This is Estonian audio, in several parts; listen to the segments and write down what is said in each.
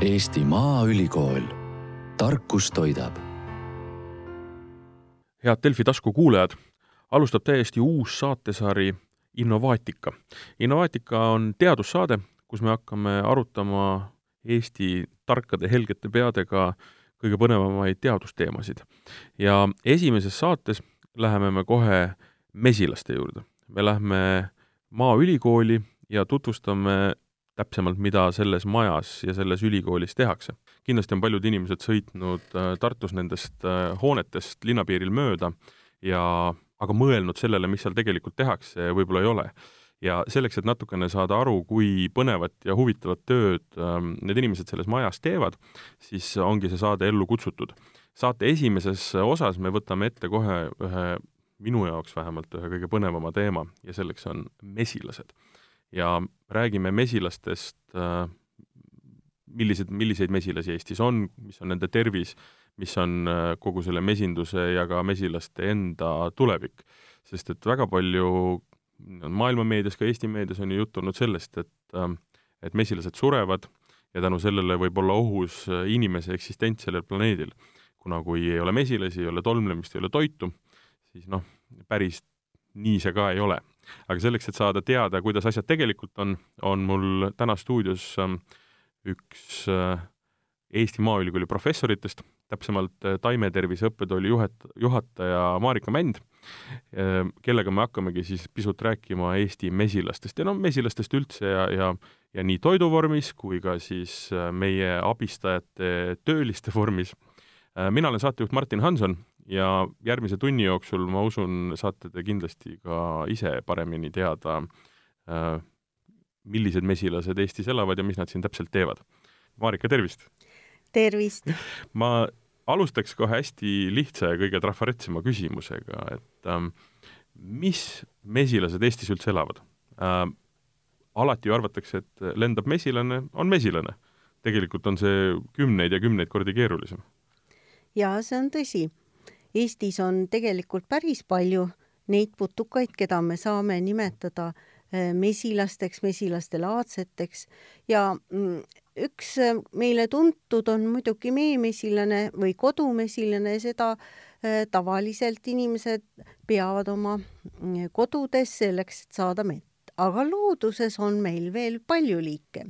Eesti Maaülikool, tarkus toidab. head Delfi tasku kuulajad, alustab täiesti uus saatesari Innovaatika. Innovaatika on teadussaade, kus me hakkame arutama Eesti tarkade helgete peadega kõige põnevamaid teadusteemasid. ja esimeses saates läheme me kohe mesilaste juurde. me lähme Maaülikooli ja tutvustame täpsemalt, mida selles majas ja selles ülikoolis tehakse. kindlasti on paljud inimesed sõitnud äh, Tartus nendest äh, hoonetest linnapiiril mööda ja aga mõelnud sellele, mis seal tegelikult tehakse, võib-olla ei ole. ja selleks, et natukene saada aru, kui põnevat ja huvitavat tööd ähm, need inimesed selles majas teevad, siis ongi see saade ellu kutsutud. saate esimeses osas me võtame ette kohe ühe minu jaoks vähemalt ühe kõige põnevama teema ja selleks on mesilased. ja räägime mesilastest, äh, millised, milliseid mesilasi Eestis on, mis on nende tervis, mis on äh, kogu selle mesinduse ja ka mesilaste enda tulevik. sest et väga palju maailma meedias, ka Eesti meedias on ju juttu olnud sellest, et äh, et mesilased surevad ja tänu sellele võib olla ohus inimese eksistents sellel planeedil. kuna kui ei ole mesilasi, ei ole tolmlemist, ei ole toitu, siis noh, päris nii see ka ei ole. Aga selleks, et saada teada, kuidas asjad tegelikult on, on mul täna stuudios ähm, üks äh, Eesti Maaülikooli professoritest, täpsemalt äh, taimetervise õppetooli juhet-, juhataja Marika Mänd, äh, kellega me hakkamegi siis pisut rääkima Eesti mesilastest ja noh, mesilastest üldse ja, ja ja nii toiduvormis kui ka siis meie abistajate tööliste vormis. mina olen saatejuht Martin Hanson ja järgmise tunni jooksul, ma usun, saate te kindlasti ka ise paremini teada, äh, millised mesilased Eestis elavad ja mis nad siin täpselt teevad. Marika, tervist! tervist! ma alustaks kohe hästi lihtsa ja kõige trafaretsema küsimusega, et ähm, mis mesilased Eestis üldse elavad äh,? alati ju arvatakse, et lendab mesilane, on mesilane. tegelikult on see kümneid ja kümneid kordi keerulisem. jaa, see on tõsi Eestis on tegelikult päris palju neid putukaid, keda me saame nimetada äh, mesilasteks, mesilastelaadseteks ja mm, üks äh, meile tuntud on muidugi meemesilane või kodumesilane, seda äh, tavaliselt inimesed peavad oma mm, kodudes selleks, et saada mett. aga looduses on meil veel palju liike.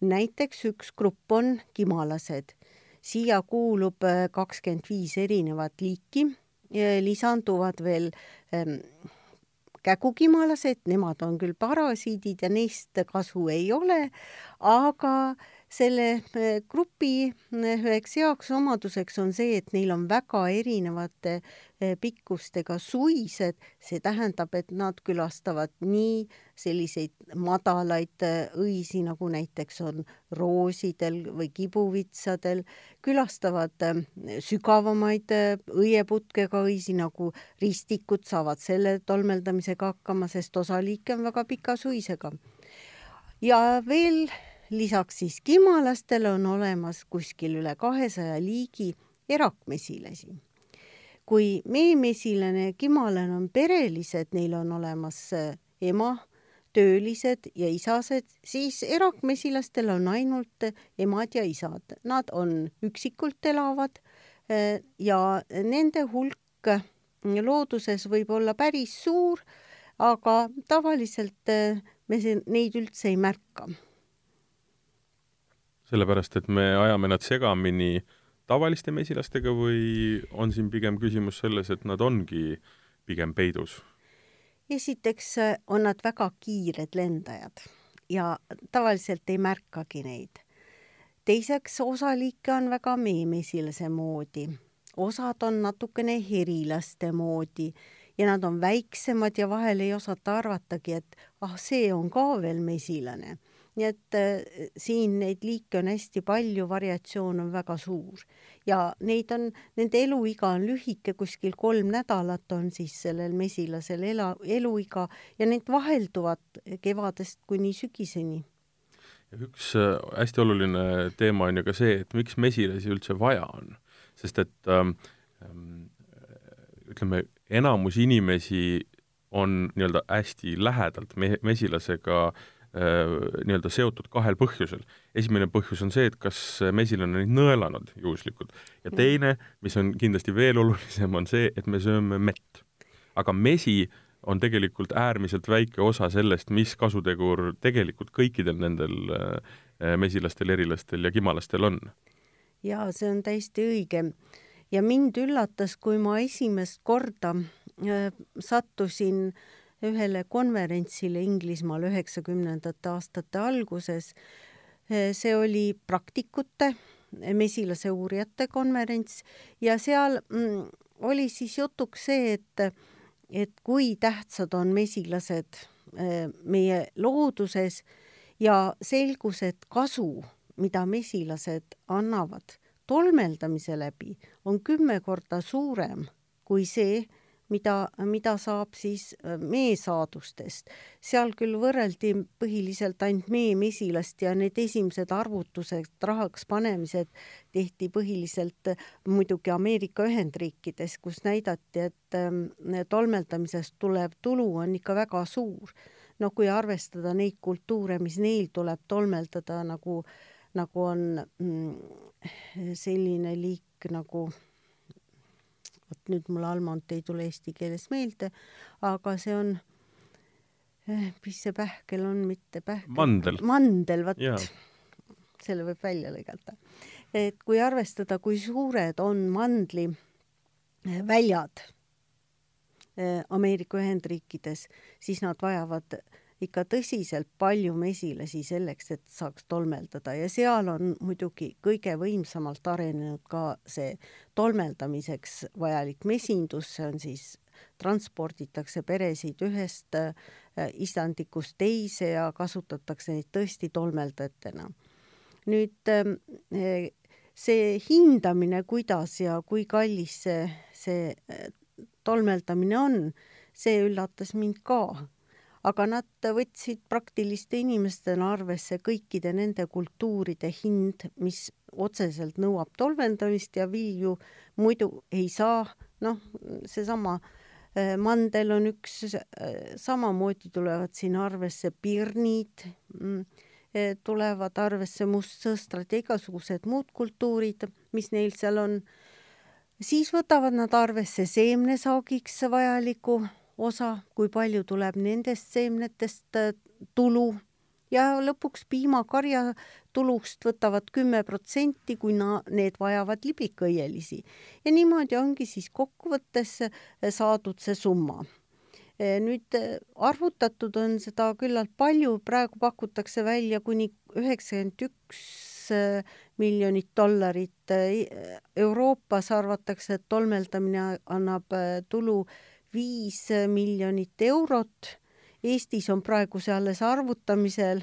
näiteks üks grupp on kimalased siia kuulub äh, kakskümmend viis erinevat liiki, lisanduvad veel ähm, kägukimalased, nemad on küll parasiidid ja neist kasu ei ole, aga selle äh, grupi äh, üheks heaks omaduseks on see, et neil on väga erinevate äh, pikkustega suised, see tähendab, et nad külastavad nii selliseid madalaid õisi, nagu näiteks on roosidel või kibuvitsadel, külastavad sügavamaid õieputkega õisi, nagu ristikud saavad selle tolmeldamisega hakkama, sest osa liike on väga pika suisega. ja veel lisaks siis kimalastele on olemas kuskil üle kahesaja liigi erakmesilasi. kui meemesilane ja kimalane on perelised, neil on olemas äh, ema, töölised ja isased, siis erakmesilastel on ainult emad ja isad. Nad on üksikult elavad äh, ja nende hulk äh, looduses võib olla päris suur, aga tavaliselt me neid üldse ei märka sellepärast, et me ajame nad segamini tavaliste mesilastega või on siin pigem küsimus selles, et nad ongi pigem peidus? esiteks äh, on nad väga kiired lendajad ja tavaliselt ei märkagi neid. teiseks, osa liike on väga meemesilase moodi, osad on natukene herilaste moodi ja nad on väiksemad ja vahel ei osata arvatagi, et ah, see on ka veel mesilane nii et äh, siin neid liike on hästi palju, variatsioon on väga suur ja neid on, nende eluiga on lühike, kuskil kolm nädalat on siis sellel mesilasel ela, eluiga ja need vahelduvad kevadest kuni sügiseni. üks äh, hästi oluline teema on ju ka see, et miks mesilasi üldse vaja on, sest et ähm, ähm ütleme, enamus inimesi on nii-öelda hästi lähedalt me-, mesilasega nii-öelda seotud kahel põhjusel. esimene põhjus on see, et kas mesil on neid nõelanud juhuslikult ja teine, mis on kindlasti veel olulisem, on see, et me sööme mett. aga mesi on tegelikult äärmiselt väike osa sellest, mis kasutegur tegelikult kõikidel nendel mesilastel, erilastel ja kimalastel on. jaa, see on täiesti õige. ja mind üllatas, kui ma esimest korda äh, sattusin äh, ühele konverentsile Inglismaal üheksakümnendate aastate alguses. see oli praktikute, mesilase uurijate konverents ja seal mm, oli siis jutuks see, et, et kui tähtsad on mesilased eh, meie looduses ja selgus, et kasu, mida mesilased annavad tolmeldamise läbi, on kümme korda suurem kui see, mida, mida saab siis äh, meesaadustest. seal küll võrreldi põhiliselt ainult meemesilast ja need esimesed arvutused, rahaks panemised tehti põhiliselt äh, muidugi Ameerika Ühendriikides, kus näidati, et ähm, tolmeldamisest tulev tulu on ikka väga suur. no kui arvestada neid kultuure, mis neil tuleb tolmeldada, nagu, nagu on mm, selline liik nagu vot nüüd mul Almont ei tule eesti keeles meelde, aga see on, eh, mis see pähkel on, mitte pähkel. mandel. mandel, vot. selle võib välja lõigata. et kui arvestada, kui suured on mandli eh, väljad eh, Ameerika Ühendriikides, siis nad vajavad ikka tõsiselt palju mesilasi selleks, et saaks tolmeldada. Ja seal on muidugi kõige võimsamalt arenenud ka see tolmeldamiseks vajalik mesindus, see on siis, transporditakse peresid ühest äh, istandikust teise ja kasutatakse neid tõesti tolmeldajatena. nüüd ähm, äh, see hindamine, kuidas ja kui kallis see, see äh, tolmeldamine on, see üllatas mind ka aga nad võtsid praktiliste inimestena arvesse kõikide nende kultuuride hind, mis otseselt nõuab tolmeldamist ja vilju muidu ei saa, noh, seesama äh, mandel on üks, äh, samamoodi tulevad siin arvesse pirnid, mm, äh, tulevad arvesse mustsõstrad ja igasugused muud kultuurid, mis neil seal on. siis võtavad nad arvesse seemnesaagiks vajaliku osa, kui palju tuleb nendest seemnetest äh, tulu ja lõpuks piimakarja tulust võtavad kümme protsenti, kui na-, need vajavad libikõielisi. ja niimoodi ongi siis kokkuvõttes äh, saadud see summa. Äh, nüüd arvutatud on seda küllalt palju, praegu pakutakse välja kuni üheksakümmend üks miljonit dollarit. Euroopas arvatakse, et tolmeldamine annab tulu viis miljonit eurot. Eestis on praegu see alles arvutamisel.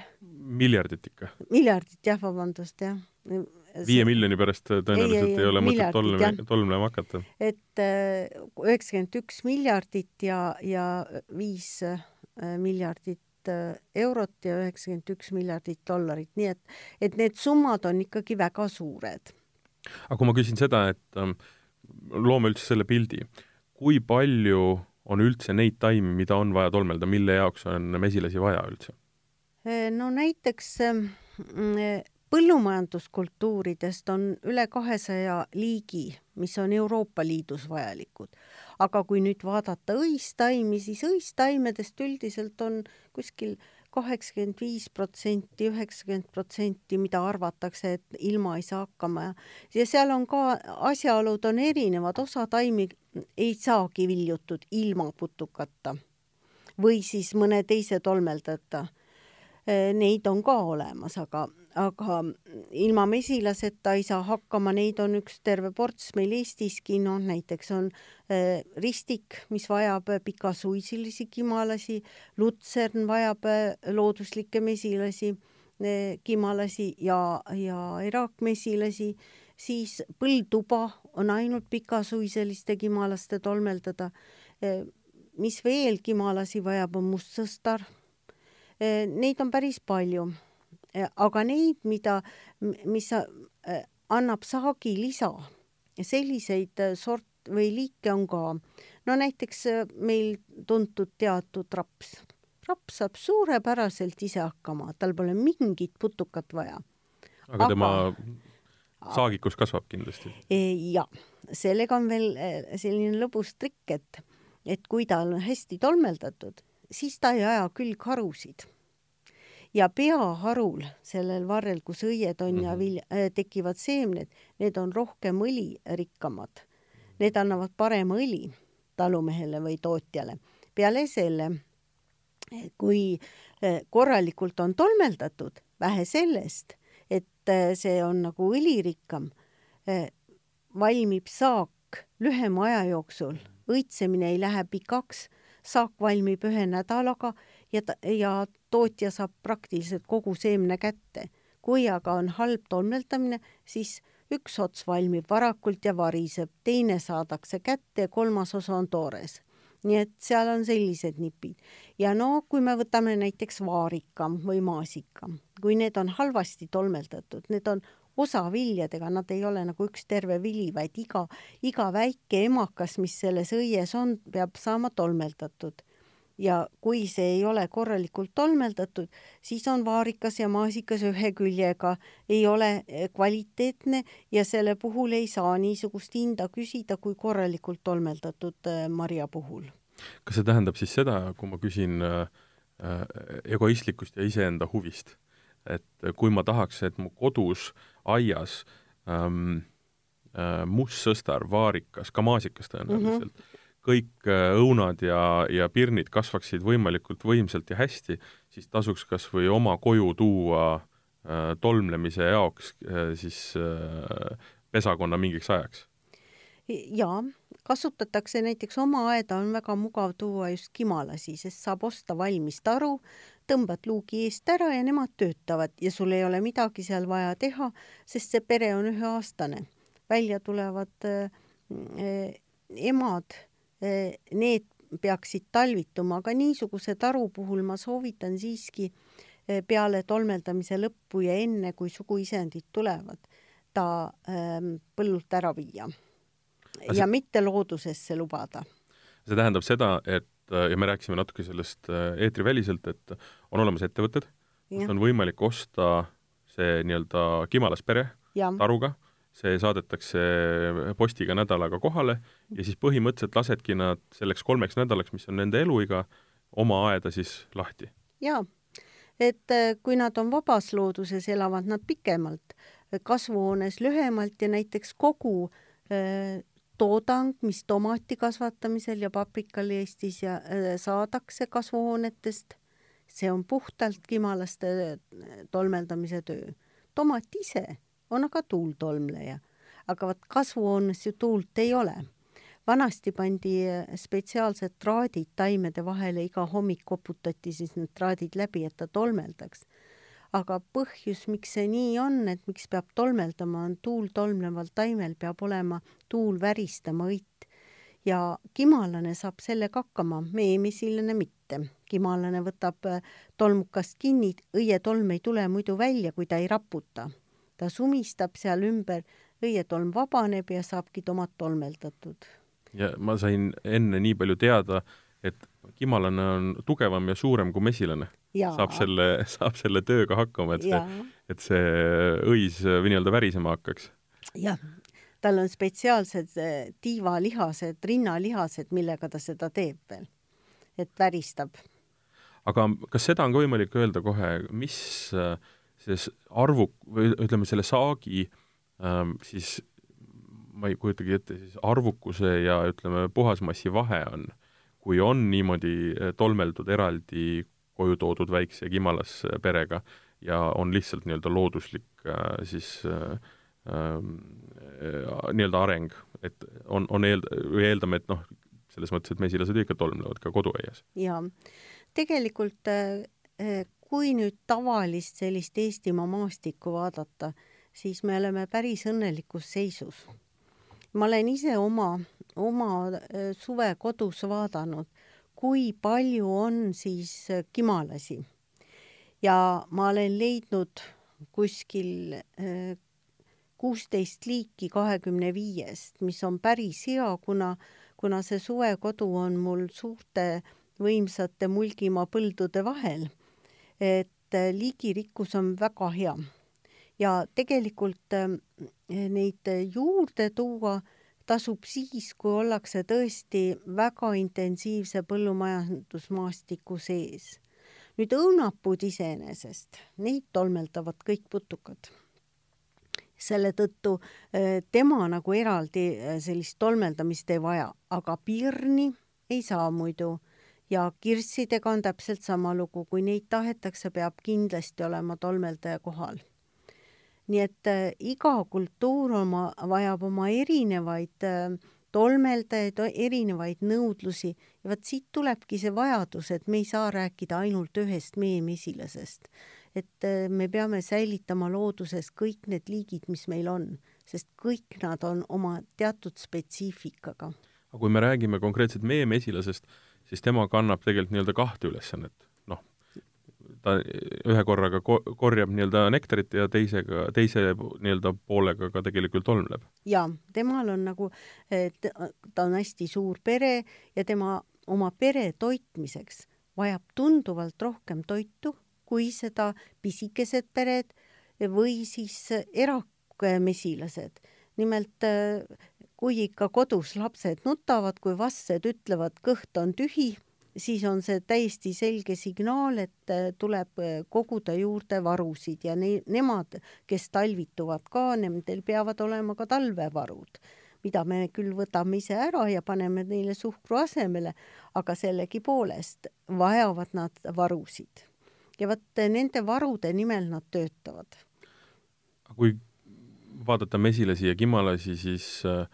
miljardit ikka? miljardit jah, vabandust, jah. viie miljoni pärast tõenäoliselt ei, ei, ei ole mõtet tolm, tolmlema hakata. et äh, üheksakümmend üks miljardit ja, ja viis äh, miljardit äh, eurot ja üheksakümmend üks miljardit dollarit, nii et, et need summad on ikkagi väga suured. aga kui ma küsin seda, et ähm, loome üldse selle pildi, kui palju on üldse neid taimi, mida on vaja tolmelda, mille jaoks on mesilasi vaja üldse? no näiteks ähm, põllumajanduskultuuridest on üle kahesaja liigi, mis on Euroopa Liidus vajalikud. aga kui nüüd vaadata õistaimi, siis õistaimedest üldiselt on kuskil kaheksakümmend viis protsenti, üheksakümmend protsenti, mida arvatakse, et ilma ei saa hakkama ja ja seal on ka, asjaolud on erinevad, osa taimi ei saagi viljutud ilma putukata või siis mõne teise tolmeldajata. Neid on ka olemas, aga aga ilma mesilaseta ei saa hakkama, neid on üks terve ports meil Eestiski, noh näiteks on äh, ristik, mis vajab pikasuisilisi kimalasi, lutsern vajab äh, looduslikke mesilasi äh,, kimalasi ja, ja eraakmesilasi, siis põldtuba on ainult pikasuiseliste kimalaste tolmeldada. Äh,. mis veel kimalasi vajab, on mustsõstar äh,. Neid on päris palju aga neid, mida, mis äh, annab saagilisa, selliseid äh, sort või liike on ka. no näiteks äh, meil tuntud teatud raps. raps saab suurepäraselt ise hakkama, tal pole mingit putukat vaja. aga tema saagikus kasvab kindlasti? ja, sellega on veel selline lõbus trikk, et, et kui ta on hästi tolmeldatud, siis ta ei aja külgharusid ja peaharul, sellel varrel, kus õied on mm -hmm. ja mhm. vilja äh,, tekivad seemned, need on rohkem õlirikkamad. Need annavad parema õli talumehele või tootjale. peale selle, kui äh, korralikult on tolmeldatud, vähe sellest, et äh, see on nagu õlirikkam, valmib saak lühema aja jooksul, õitsemine ei lähe pikaks, saak valmib ühe nädalaga ja ja tootja saab praktiliselt kogu seemne kätte. kui aga on halb tolmeldamine, siis üks ots valmib varakult ja variseb, teine saadakse kätte ja kolmas osa on toores. nii et seal on sellised nipid. ja no kui me võtame näiteks vaarika või maasika, kui need on halvasti tolmeldatud, need on osaviljadega, nad ei ole nagu üks terve vili, vaid iga, iga väike emakas, mis selles õies on, peab saama tolmeldatud ja kui see ei ole korralikult tolmeldatud, siis on vaarikas ja maasikas ühe küljega, ei ole eh, kvaliteetne ja selle puhul ei saa niisugust hinda küsida kui korralikult tolmeldatud eh, marja puhul. kas see tähendab siis seda, kui ma küsin äh, egoistlikust ja iseenda huvist, et kui ma tahaks, et mu kodus aias ähm, äh, mustsõstar, vaarikas, ka maasikas tõenäoliselt mm, -hmm kõik äh, õunad ja, ja pirnid kasvaksid võimalikult võimsalt ja hästi, siis tasuks kas või oma koju tuua äh, tolmlemise jaoks äh, siis äh, pesakonna mingiks ajaks. jaa, kasutatakse näiteks oma aeda on väga mugav tuua just kimalasi, sest saab osta valmis taru, tõmbad luugi eest ära ja nemad töötavad ja sul ei ole midagi seal vaja teha, sest see pere on üheaastane. välja tulevad äh, äh, emad need peaksid talvituma, aga niisuguse taru puhul ma soovitan siiski peale tolmeldamise lõppu ja enne, kui suguisendid tulevad, ta ähm, põllult ära viia. ja see... mitte loodusesse lubada. see tähendab seda, et ja me rääkisime natuke sellest eetriväliselt, et on olemas ettevõtted, kus on võimalik osta see nii-öelda kimalaspere taruga see saadetakse postiga nädalaga kohale ja siis põhimõtteliselt lasedki nad selleks kolmeks nädalaks, mis on nende eluiga, oma aeda siis lahti. jaa, et äh, kui nad on vabas looduses, elavad nad pikemalt, kasvuhoones lühemalt ja näiteks kogu äh, toodang, mis tomati kasvatamisel ja paprikal Eestis ja äh, saadakse kasvuhoonetest, see on puhtalt kimalaste tolmeldamise töö. tomat ise on aga tuultolmleja. aga vot kasvuhoones ju tuult ei ole. vanasti pandi eh, spetsiaalsed traadid taimede vahele, iga hommik koputati siis need traadid läbi, et ta tolmeldaks. aga põhjus, miks see nii on, et miks peab tolmeldama, on tuul tolmleval taimel peab olema tuul väristama õit ja kimalane saab sellega hakkama, meemisilane mitte. kimalane võtab eh, tolmukast kinni, õietolm ei tule muidu välja, kui ta ei raputa ta sumistab seal ümber, õietolm vabaneb ja saabki tomat tolmeldatud. ja ma sain enne nii palju teada, et kimalane on tugevam ja suurem kui mesilane. saab selle, saab selle tööga hakkama, et see, et see õis nii-öelda värisema hakkaks. jah, tal on spetsiaalsed eh, tiivalihased, rinnalihased, millega ta seda teeb veel, et väristab. aga kas seda on ka võimalik öelda kohe, mis äh, selles arvu, või ütleme, selle saagi ähm, siis ma ei kujutagi ette, siis arvukuse ja ütleme, puhasmassi vahe on, kui on niimoodi äh, tolmeldud eraldi koju toodud väikse kimalas perega ja on lihtsalt nii-öelda looduslik äh, siis äh, äh, nii-öelda areng, et on, on eel-, või eeldame, et noh, selles mõttes, et mesilased ikka tolmlevad ka koduaias. jaa, tegelikult äh, kui nüüd tavalist sellist Eestimaa maastikku vaadata, siis me oleme päris õnnelikus seisus. ma olen ise oma, oma äh, suve kodus vaadanud, kui palju on siis äh, kimalasi. ja ma olen leidnud kuskil äh, kuusteist liiki kahekümne viiest, mis on päris hea, kuna, kuna see suvekodu on mul suurte võimsate Mulgimaa põldude vahel. Et liigirikkus on väga hea ja tegelikult neid juurde tuua tasub siis, kui ollakse tõesti väga intensiivse põllumajandusmaastiku sees. nüüd õunapuud iseenesest, neid tolmeldavad kõik putukad. selle tõttu äh, tema nagu eraldi äh, sellist tolmeldamist ei vaja, aga pirni ei saa muidu ja kirssidega on täpselt sama lugu, kui neid tahetakse, peab kindlasti olema tolmeldaja kohal nii et äh, iga kultuur oma, vajab oma erinevaid äh, tolmeldajaid, erinevaid nõudlusi ja vot siit tulebki see vajadus, et me ei saa rääkida ainult ühest meemesilasest. et äh, me peame säilitama looduses kõik need liigid, mis meil on, sest kõik nad on oma teatud spetsiifikaga. aga kui me räägime konkreetselt meemesilasest, siis tema kannab tegelikult nii-öelda kahte ülesannet ta ühe korraga ko-, korjab nii-öelda nektarit ja teisega, teise nii-öelda poolega ka tegelikult tolmleb. jaa, temal on nagu, ta on hästi suur pere ja tema oma pere toitmiseks vajab tunduvalt rohkem toitu kui seda pisikesed pered või siis eramesilased. nimelt kui ikka kodus lapsed nutavad, kui vastsed ütlevad, kõht on tühi siis on see täiesti selge signaal, et äh, tuleb äh, koguda juurde varusid ja ne-, nemad, kes talvituvad ka, nendel peavad olema ka talvevarud, mida me küll võtame ise ära ja paneme neile suhkru asemele, aga sellegipoolest vajavad nad varusid. ja vot äh, nende varude nimel nad töötavad. kui vaadata mesilasi ja kimalasi, siis äh,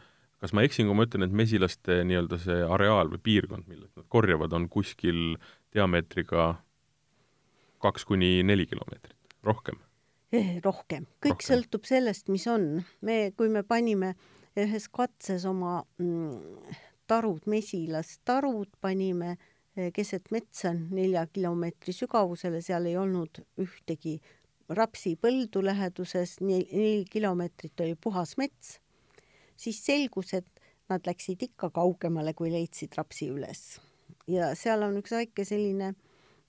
kas ma eksin, kui ma ütlen, et mesilaste nii-öelda see areaal või piirkond, millelt nad korjavad, on kuskil diameetriga kaks kuni neli kilomeetrit, rohkem? Eh, rohkem, kõik rohkem. sõltub sellest, mis on. me, kui me panime ühes katses oma mm, tarud, mesilastarud panime eh, keset metsa nelja kilomeetri sügavusele, seal ei olnud ühtegi rapsipõldu läheduses, neli kilomeetrit oli puhas mets siis selgus, et nad läksid ikka kaugemale, kui leidsid rapsi üles. ja seal on üks väike selline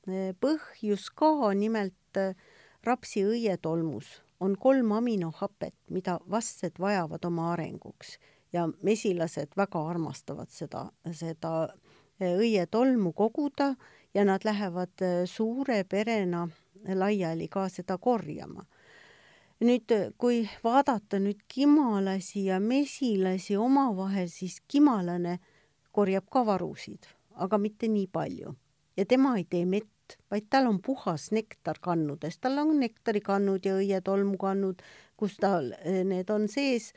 eh, põhjus ka, nimelt eh, rapsi õietolmus on kolm aminohapet, mida vastsed vajavad oma arenguks. Ja mesilased väga armastavad seda, seda eh, õietolmu koguda ja nad lähevad suure perena laiali ka seda korjama nüüd, kui vaadata nüüd kimalasi ja mesilasi omavahel, siis kimalane korjab ka varusid, aga mitte nii palju. ja tema ei tee mett, vaid tal on puhas nektar kannudes, tal on nektarikannud ja õietolmukannud, kus tal eh, need on sees,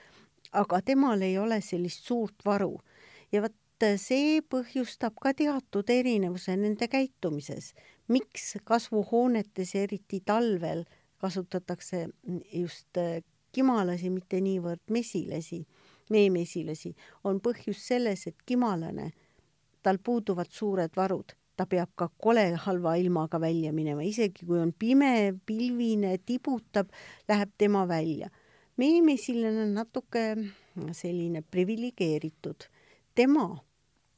aga temal ei ole sellist suurt varu. ja vot see põhjustab ka teatud erinevuse nende käitumises. miks kasvuhoonetes ja eriti talvel kasutatakse just äh, kimalasi, mitte niivõrd mesilasi, meemesilasi, on põhjus selles, et kimalane, tal puuduvad suured varud, ta peab ka kole halva ilmaga välja minema, isegi kui on pime, pilvine, tibutab, läheb tema välja. meemesilane on natuke selline priviligeeritud, tema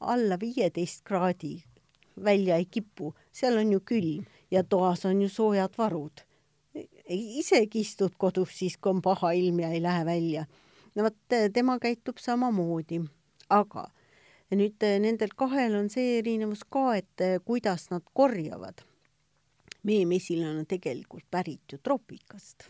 alla viieteist kraadi välja ei kipu, seal on ju külm ja toas on ju soojad varud isegi istud kodus siis, kui on paha ilm ja ei lähe välja. no vot, tema käitub samamoodi, aga nüüd nendel kahel on see erinevus ka, et kuidas nad korjavad. meie mesilane on tegelikult pärit ju troopikast.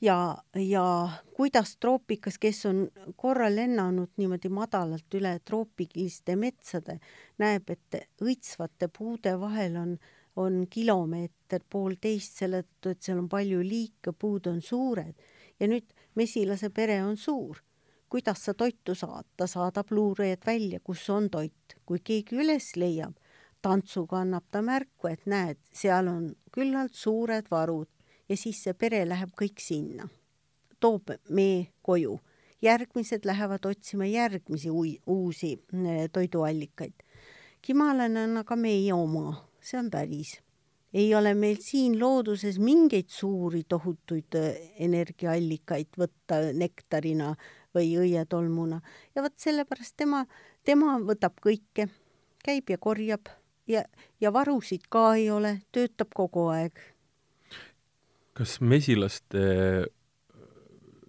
ja, ja kuidas troopikas, kes on korra lennanud niimoodi madalalt üle troopiliste metsade, näeb, et õitsvate puude vahel on on kilomeeter, poolteist, selle tõttu, et seal on palju liike, puud on suured. Ja nüüd mesilase pere on suur. kuidas sa toitu saad, ta saadab luurajad välja, kus on toit, kui keegi üles leiab, tantsuga annab ta märku, et näed, seal on küllalt suured varud. Ja siis see pere läheb kõik sinna, toob mee koju. Järgmised lähevad otsima järgmisi uusi eh, toiduallikaid. kimalane on aga meie oma see on päris. ei ole meil siin looduses mingeid suuri tohutuid äh, energiaallikaid võtta nektarina või õietolmuna ja vot sellepärast tema, tema võtab kõike, käib ja korjab ja, ja varusid ka ei ole, töötab kogu aeg. kas mesilaste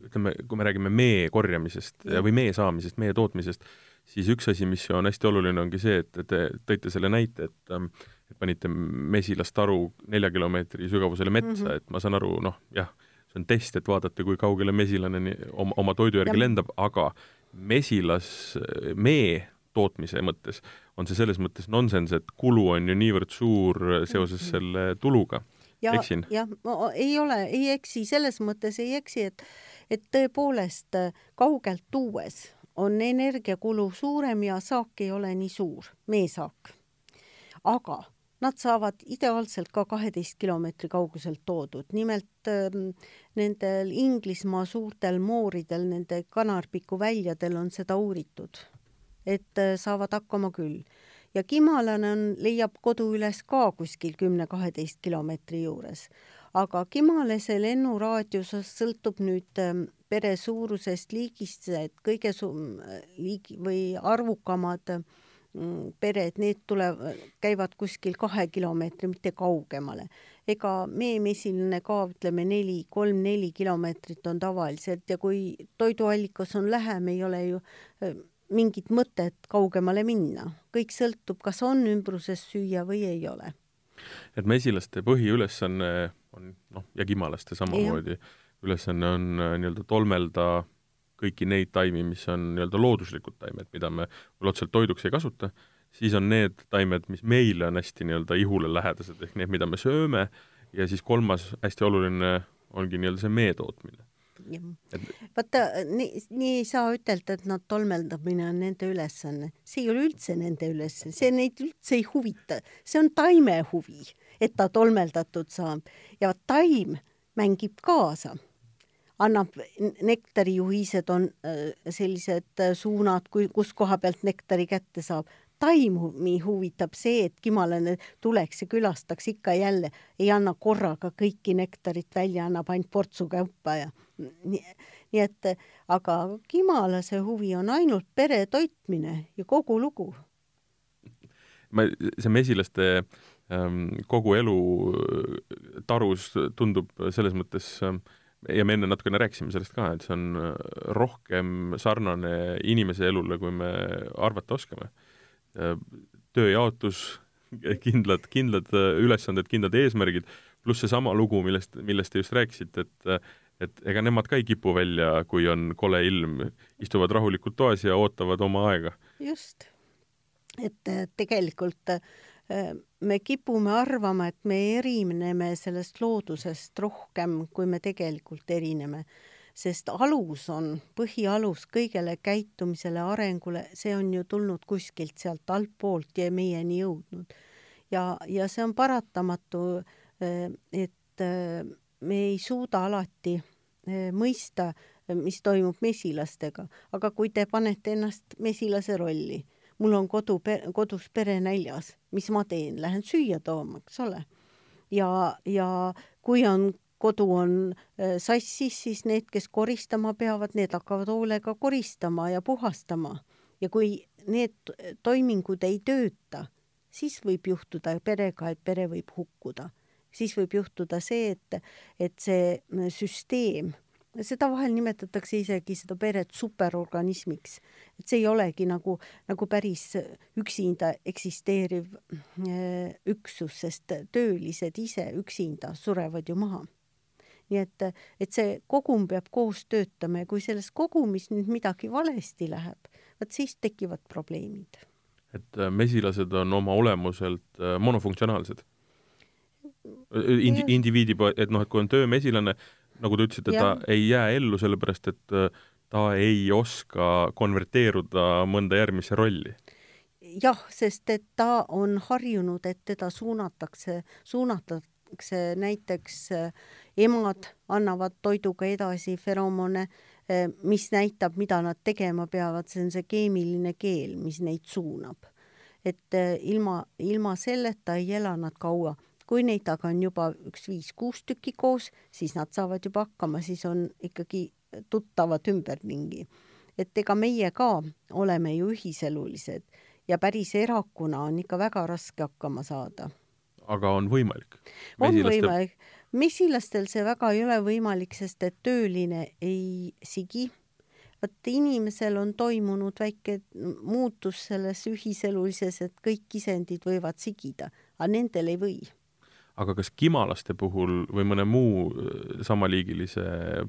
ütleme, kui me räägime mee korjamisest ja. või mee saamisest, mee tootmisest, siis üks asi, mis on hästi oluline, ongi see, et te tõite selle näite, et ähm, et panite mesilastaru nelja kilomeetri sügavusele metsa mm, -hmm. et ma saan aru, noh, jah, see on test, et vaadata, kui kaugele mesilane oma, oma toidu järgi ja. lendab, aga mesilas, mee tootmise mõttes on see selles mõttes nonsense, et kulu on ju niivõrd suur seoses mm -hmm. selle tuluga. eksin? jah, ei ole, ei eksi, selles mõttes ei eksi, et et tõepoolest kaugelt tuues on energiakulu suurem ja saak ei ole nii suur, meesaak. aga nad saavad ideaalselt ka kaheteist kilomeetri kauguselt toodud, nimelt ähm, nendel Inglismaa suurtel mooridel, nende kanarpiku väljadel on seda uuritud, et äh, saavad hakkama küll. ja Kimalane on, leiab kodu üles ka kuskil kümne-kaheteist kilomeetri juures, aga Kimalese lennuraadius sõltub nüüd ähm, pere suurusest liigist, et kõige su-, liigi- või arvukamad mm, pered, need tulevad, käivad kuskil kahe kilomeetri, mitte kaugemale. ega meemesiline ka, ütleme neli, kolm-neli kilomeetrit on tavaliselt ja kui toiduallikas on lähem, ei ole ju mingit mõtet kaugemale minna. kõik sõltub, kas on ümbruses süüa või ei ole. et mesilaste põhiülesanne on noh, ja kimalaste samamoodi. Ja ülesanne on äh, nii-öelda tolmelda kõiki neid taimi, mis on nii-öelda looduslikud taimed, mida me võib-olla otseselt toiduks ei kasuta, siis on need taimed, mis meile on hästi nii-öelda ihule lähedased, ehk need, mida me sööme, ja siis kolmas hästi oluline ongi nii-öelda see mee tootmine. Et... vaata, nii, nii ei saa ütelda, et nad tolmeldamine on nende ülesanne. see ei ole üldse nende ülesanne, see neid üldse ei huvita. see on taime huvi, et ta tolmeldatud saab. ja taim mängib kaasa annab, nektarijuhised on äh, sellised äh, suunad, kui, kus koha pealt nektari kätte saab. taimi huvitab see, et kimalane tuleks ja külastaks ikka jälle, ei anna korraga kõiki nektarit välja, annab ainult portsu kaupa ja nii, nii et aga kimalase huvi on ainult pere toitmine ja kogu lugu. ma, see mesilaste ähm, kogu elu äh, tarus tundub selles mõttes ähm, ja me enne natukene rääkisime sellest ka, et see on äh, rohkem sarnane inimese elule, kui me arvata oskame. Äh, tööjaotus, kindlad, kindlad äh, ülesanded, kindlad eesmärgid, pluss seesama lugu, millest, millest te just rääkisite, et et ega nemad ka ei kipu välja, kui on kole ilm, istuvad rahulikult toas ja ootavad oma aega. just. et tegelikult äh, me kipume arvama, et me erineme sellest loodusest rohkem, kui me tegelikult erineme. sest alus on, põhialus kõigele käitumisele, arengule, see on ju tulnud kuskilt sealt altpoolt ja meieni jõudnud. ja, ja see on paratamatu, et me ei suuda alati mõista, mis toimub mesilastega, aga kui te panete ennast mesilase rolli mul on kodu, kodus pere näljas, mis ma teen, lähen süüa tooma, eks ole. ja, ja kui on, kodu on äh, sassis, siis need, kes koristama peavad, need hakkavad hoolega koristama ja puhastama. ja kui need toimingud ei tööta, siis võib juhtuda perega, et pere võib hukkuda. siis võib juhtuda see, et, et see süsteem seda vahel nimetatakse isegi seda peret superorganismiks, et see ei olegi nagu, nagu päris üksinda eksisteeriv äh, üksus, sest töölised ise üksinda surevad ju maha. nii et, et see kogum peab koos töötama ja kui selles kogumis nüüd midagi valesti läheb, vot siis tekivad probleemid. et äh, mesilased on oma olemuselt äh, monofunktsionaalsed? Indi-, indiviidi, et noh, et kui on töömesilane, nagu te ütlesite, ta ei jää ellu sellepärast, et äh, ta ei oska konverteeruda mõnda järgmisse rolli. jah, sest et ta on harjunud, et teda suunatakse, suunatakse näiteks äh, emad annavad toiduga edasi feromone, äh, mis näitab, mida nad tegema peavad, see on see keemiline keel, mis neid suunab. et ilma, ilma selleta ei ela nad kaua kui neid aga on juba üks viis-kuus tükki koos, siis nad saavad juba hakkama, siis on ikkagi tuttavad ümberringi. et ega meie ka oleme ju ühiselulised ja päris erakuna on ikka väga raske hakkama saada. aga on võimalik? on võimalik. mesilastel see väga ei ole võimalik, sest et tööline ei sigi. vot inimesel on toimunud väike muutus selles ühiselulises, et kõik isendid võivad sigida, aga nendel ei või aga kas kimalaste puhul või mõne muu äh, samaliigilise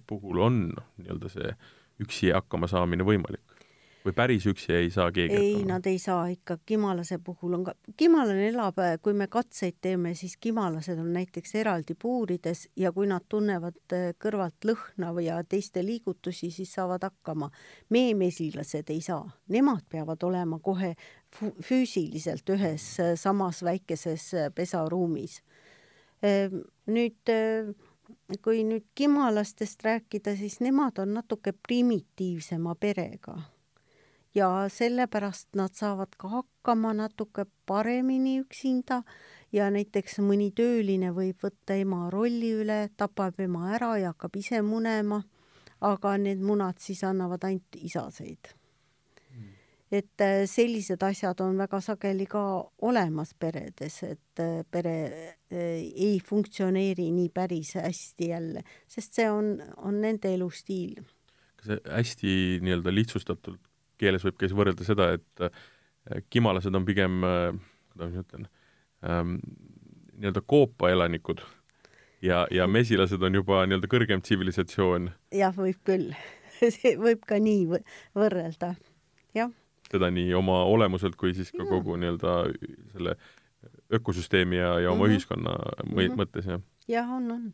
puhul on nii-öelda see üksi hakkama saamine võimalik? või päris üksi ei saa keegi ei, nad ei saa ikka, kimalase puhul on ka, kimalane elab, äh, kui me katseid teeme, siis kimalased on näiteks eraldi puurides ja kui nad tunnevad äh, kõrvalt lõhna või ja teiste liigutusi, siis saavad hakkama. meemesilased ei saa, nemad peavad olema kohe füüsiliselt ühes samas väikeses pesaruumis nüüd ehm, kui nüüd kimalastest rääkida, siis nemad on natuke primitiivsema perega. Ja sellepärast nad saavad ka hakkama natuke paremini üksinda ja näiteks mõni tööline võib võtta ema rolli üle, tapab ema ära ja hakkab ise munema, aga need munad siis annavad ainult isaseid et äh, sellised asjad on väga sageli ka olemas peredes, et äh, pere äh, ei funktsioneeri nii päris hästi jälle, sest see on, on nende elustiil. kas hästi nii-öelda lihtsustatult keeles võib ka siis võrrelda seda, et kimalased on pigem, kuidas ma ütlen ähm,, nii-öelda koopaelanikud ja, ja mesilased on juba nii-öelda kõrgem tsivilisatsioon? jah, võib küll võib ka nii võrrelda, jah teda nii oma olemuselt kui siis ka kogu nii-öelda selle ökosüsteemi ja, ja oma mm -hmm. ühiskonna mm -hmm. mõttes, jah? jah, on, on.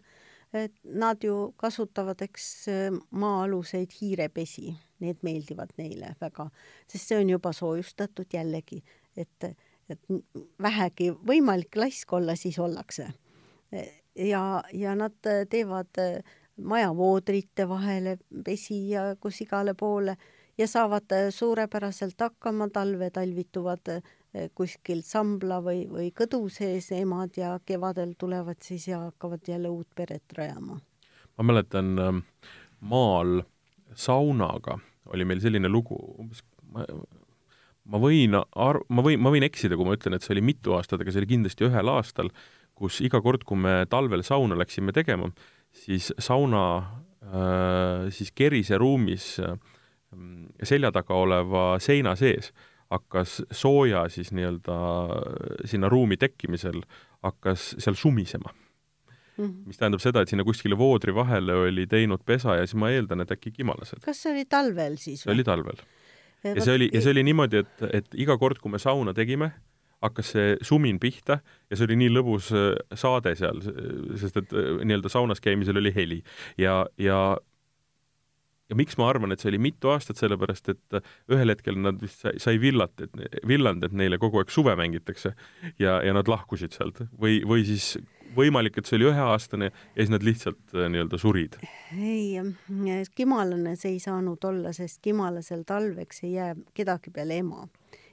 et nad ju kasutavad, eks, maa-aluseid hiirepesi, need meeldivad neile väga, sest see on juba soojustatud jällegi, et, et vähegi võimalik laisk olla, siis ollakse. ja, ja nad teevad majavoodrite vahele pesi ja kus igale poole ja saavad äh, suurepäraselt hakkama, talve talvituvad äh, kuskil sambla või, või kõdu sees emad ja kevadel tulevad siis ja hakkavad jälle uut peret rajama. ma mäletan ähm, maal saunaga oli meil selline lugu, umbes ma, ma võin ar-, ma võin, ma võin eksida, kui ma ütlen, et see oli mitu aastat, aga see oli kindlasti ühel aastal, kus iga kord, kui me talvel sauna läksime tegema, siis sauna äh, siis kerise ruumis äh, selja taga oleva seina sees hakkas sooja siis nii-öelda sinna ruumi tekkimisel, hakkas seal sumisema mm. -hmm. mis tähendab seda, et sinna kuskile voodri vahele oli teinud pesa ja siis ma eeldan, et äkki kimalased. kas see oli talvel siis või? see oli talvel. ja see oli, ja see oli niimoodi, et, et iga kord, kui me sauna tegime, hakkas see sumin pihta ja see oli nii lõbus äh, saade seal, sest et äh, nii-öelda saunas käimisel oli heli ja, ja ja miks ma arvan, et see oli mitu aastat, sellepärast et äh, ühel hetkel nad vist sai, sai villat, et villand, et neile kogu aeg suve mängitakse ja, ja nad lahkusid sealt või, või siis võimalik, et see oli üheaastane ja siis nad lihtsalt äh, nii-öelda surid? ei, kimalane see ei saanud olla, sest kimalasel talveks ei jää kedagi peale ema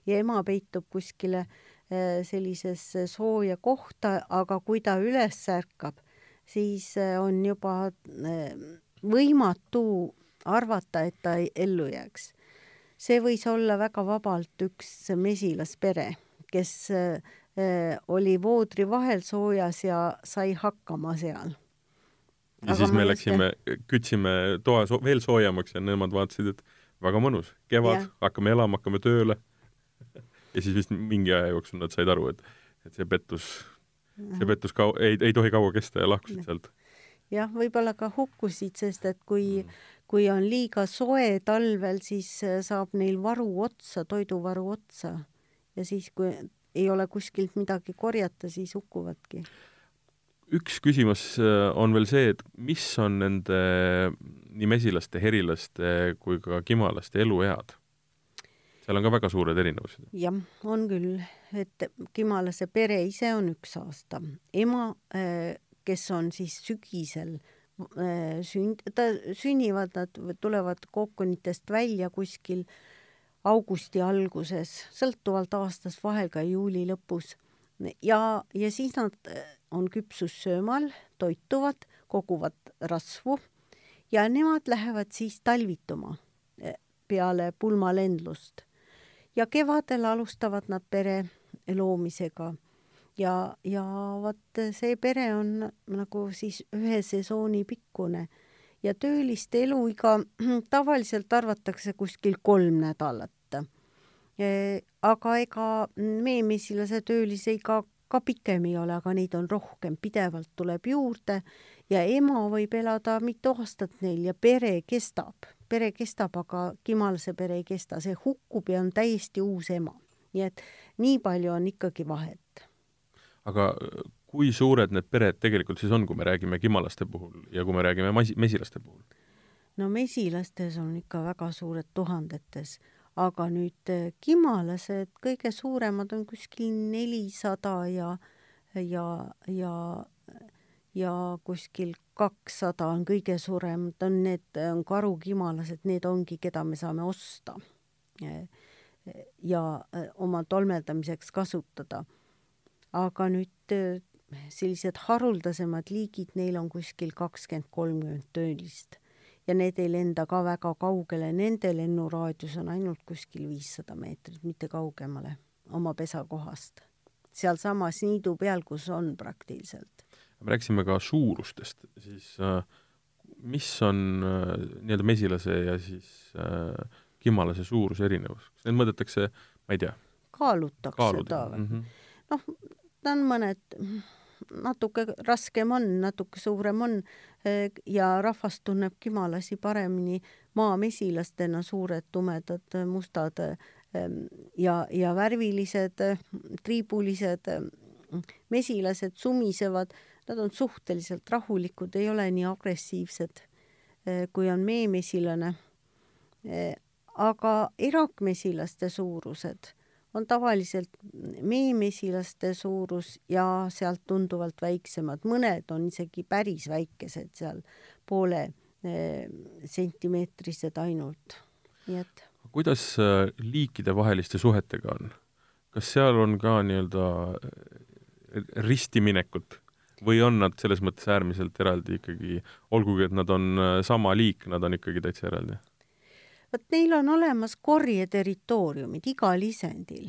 ja ema peitub kuskile äh, sellisesse sooja kohta, aga kui ta üles ärkab, siis on juba võimatu arvata, et ta ei ellu jääks. see võis olla väga vabalt üks mesilaspere, kes äh, oli voodri vahel soojas ja sai hakkama seal. ja Aga siis me läksime, kütsime toa so veel soojemaks ja nemad vaatasid, et väga mõnus, kevad, hakkame elama, hakkame tööle. ja siis vist mingi aja jooksul nad said aru, et, et see pettus, see pettus kau-, ei, ei tohi kaua kesta ja lahkusid sealt jah, võib-olla ka hukkusid, sest et kui mm., kui on liiga soe talvel, siis äh, saab neil varu otsa, toiduvaru otsa ja siis, kui ei ole kuskilt midagi korjata, siis hukkuvadki. üks küsimus äh, on veel see, et mis on nende nii mesilaste, herilaste kui ka kimalaste eluead? seal on ka väga suured erinevused. jah, on küll, et kimalase pere ise on üks aasta, ema äh, kes on siis sügisel äh, sünd-, ta, sünnivad nad, tulevad kookonitest välja kuskil augusti alguses, sõltuvalt aastast, vahel ka juuli lõpus. ja, ja siis nad äh, on küpsussöömal, toituvad, koguvad rasvu ja nemad lähevad siis talvituma äh, peale pulmalendlust. ja kevadel alustavad nad pere loomisega ja, ja vot see pere on nagu siis ühe sesooni pikkune ja tööliste eluiga tavaliselt arvatakse kuskil kolm nädalat. aga ega meemesilase töölise iga ka pikem ei ole, aga neid on rohkem, pidevalt tuleb juurde ja ema võib elada mitu aastat neil ja pere kestab, pere kestab, aga Kimalase pere ei kesta, see hukkub ja on täiesti uus ema. nii et nii palju on ikkagi vahet. Aga kui suured need pered tegelikult siis on, kui me räägime kimalaste puhul ja kui me räägime masi-, mesilaste puhul? no mesilastes on ikka väga suured tuhandetes, aga nüüd eh, kimalased, kõige suuremad on kuskil nelisada ja, ja, ja, ja kuskil kakssada on kõige suuremad, on need, on karukimalased, need ongi, keda me saame osta ja eh, oma tolmeldamiseks kasutada. Aga nüüd eh, sellised haruldasemad liigid, neil on kuskil kakskümmend, kolmkümmend töölist ja need ei lenda ka väga kaugele, nende lennuraadius on ainult kuskil viissada meetrit, mitte kaugemale oma pesakohast. sealsamas niidu peal, kus on praktiliselt. me rääkisime ka suurustest, siis äh, mis on äh, nii-öelda mesilase ja siis äh, kimalase suuruse erinevus, kas neid mõõdetakse, ma ei tea? kaalutakse ta või mm -hmm.? noh, ta on mõned natuke raskem on, natuke suurem on ja rahvas tunneb kimalasi paremini maamesilastena, suured, tumedad, mustad ehm, ja, ja värvilised, triibulised mesilased sumisevad, nad on suhteliselt rahulikud, ei ole nii agressiivsed, kui on meemesilane. Aga erakmesilaste suurused on tavaliselt meemesilaste suurus ja sealt tunduvalt väiksemad, mõned on isegi päris väikesed, seal poole eh, sentimeetrised ainult, nii et. kuidas äh, liikidevaheliste suhetega on? kas seal on ka nii-öelda äh, ristiminekut või on nad selles mõttes äärmiselt eraldi ikkagi, olgugi et nad on sama liik, nad on ikkagi täitsa eraldi? Vot neil on olemas korjeterritooriumid igal isendil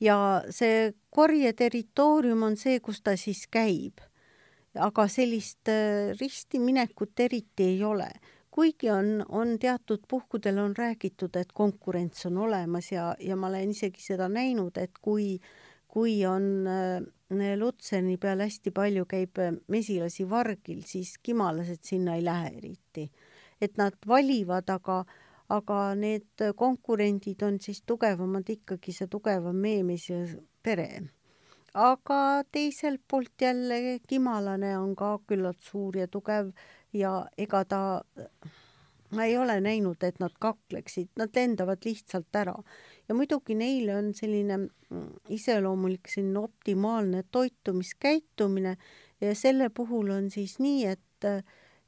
ja see korjeterritoorium on see, kus ta siis käib. aga sellist äh, ristiminekut eriti ei ole, kuigi on, on teatud puhkudel on räägitud, et konkurents on olemas ja, ja ma olen isegi seda näinud, et kui, kui on äh, Lutseni peal hästi palju käib äh, mesilasi vargil, siis kimalased sinna ei lähe eriti. et nad valivad, aga aga need konkurendid on siis tugevamad ikkagi see tugevam meemis ja pere. aga teiselt poolt jälle kimalane on ka küllalt suur ja tugev ja ega ta, ma ei ole näinud, et nad kakleksid, nad lendavad lihtsalt ära. ja muidugi neile on selline mm, iseloomulik selline optimaalne toitumiskäitumine ja selle puhul on siis nii, et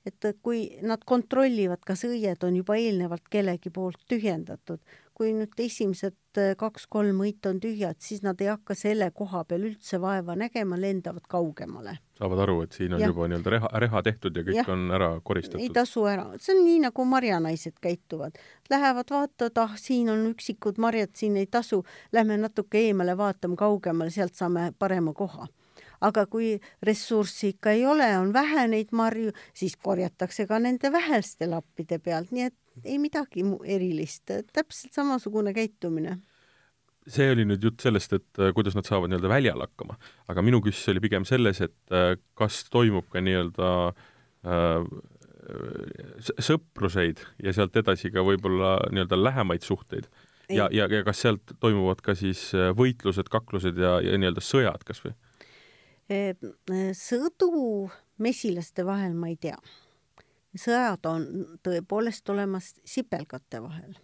et kui nad kontrollivad, kas õied on juba eelnevalt kellegi poolt tühjendatud, kui nüüd esimesed äh, kaks-kolm õit on tühjad, siis nad ei hakka selle koha peal üldse vaeva nägema, lendavad kaugemale. saavad aru, et siin on ja. juba nii-öelda reha, reha tehtud ja kõik ja. on ära koristatud. ei tasu ära, see on nii, nagu marjanaised käituvad. Lähevad vaatavad, ah, siin on üksikud marjad, siin ei tasu, lähme natuke eemale, vaatame kaugemale, sealt saame parema koha aga kui ressurssi ikka ei ole, on vähe neid marju, siis korjatakse ka nende väheste lappide pealt, nii et ei midagi erilist, täpselt samasugune käitumine. See oli nüüd jutt sellest, et äh, kuidas nad saavad nii-öelda väljal hakkama, aga minu küsimus oli pigem selles, et äh, kas toimub ka nii-öelda äh, sõpruseid ja sealt edasi ka võib-olla nii-öelda lähemaid suhteid? Ja, ja, ja kas sealt toimuvad ka siis äh, võitlused, kaklused ja, ja nii-öelda sõjad kas või? Sõdu mesilaste vahel ma ei tea. sõjad on tõepoolest olemas sipelgate vahel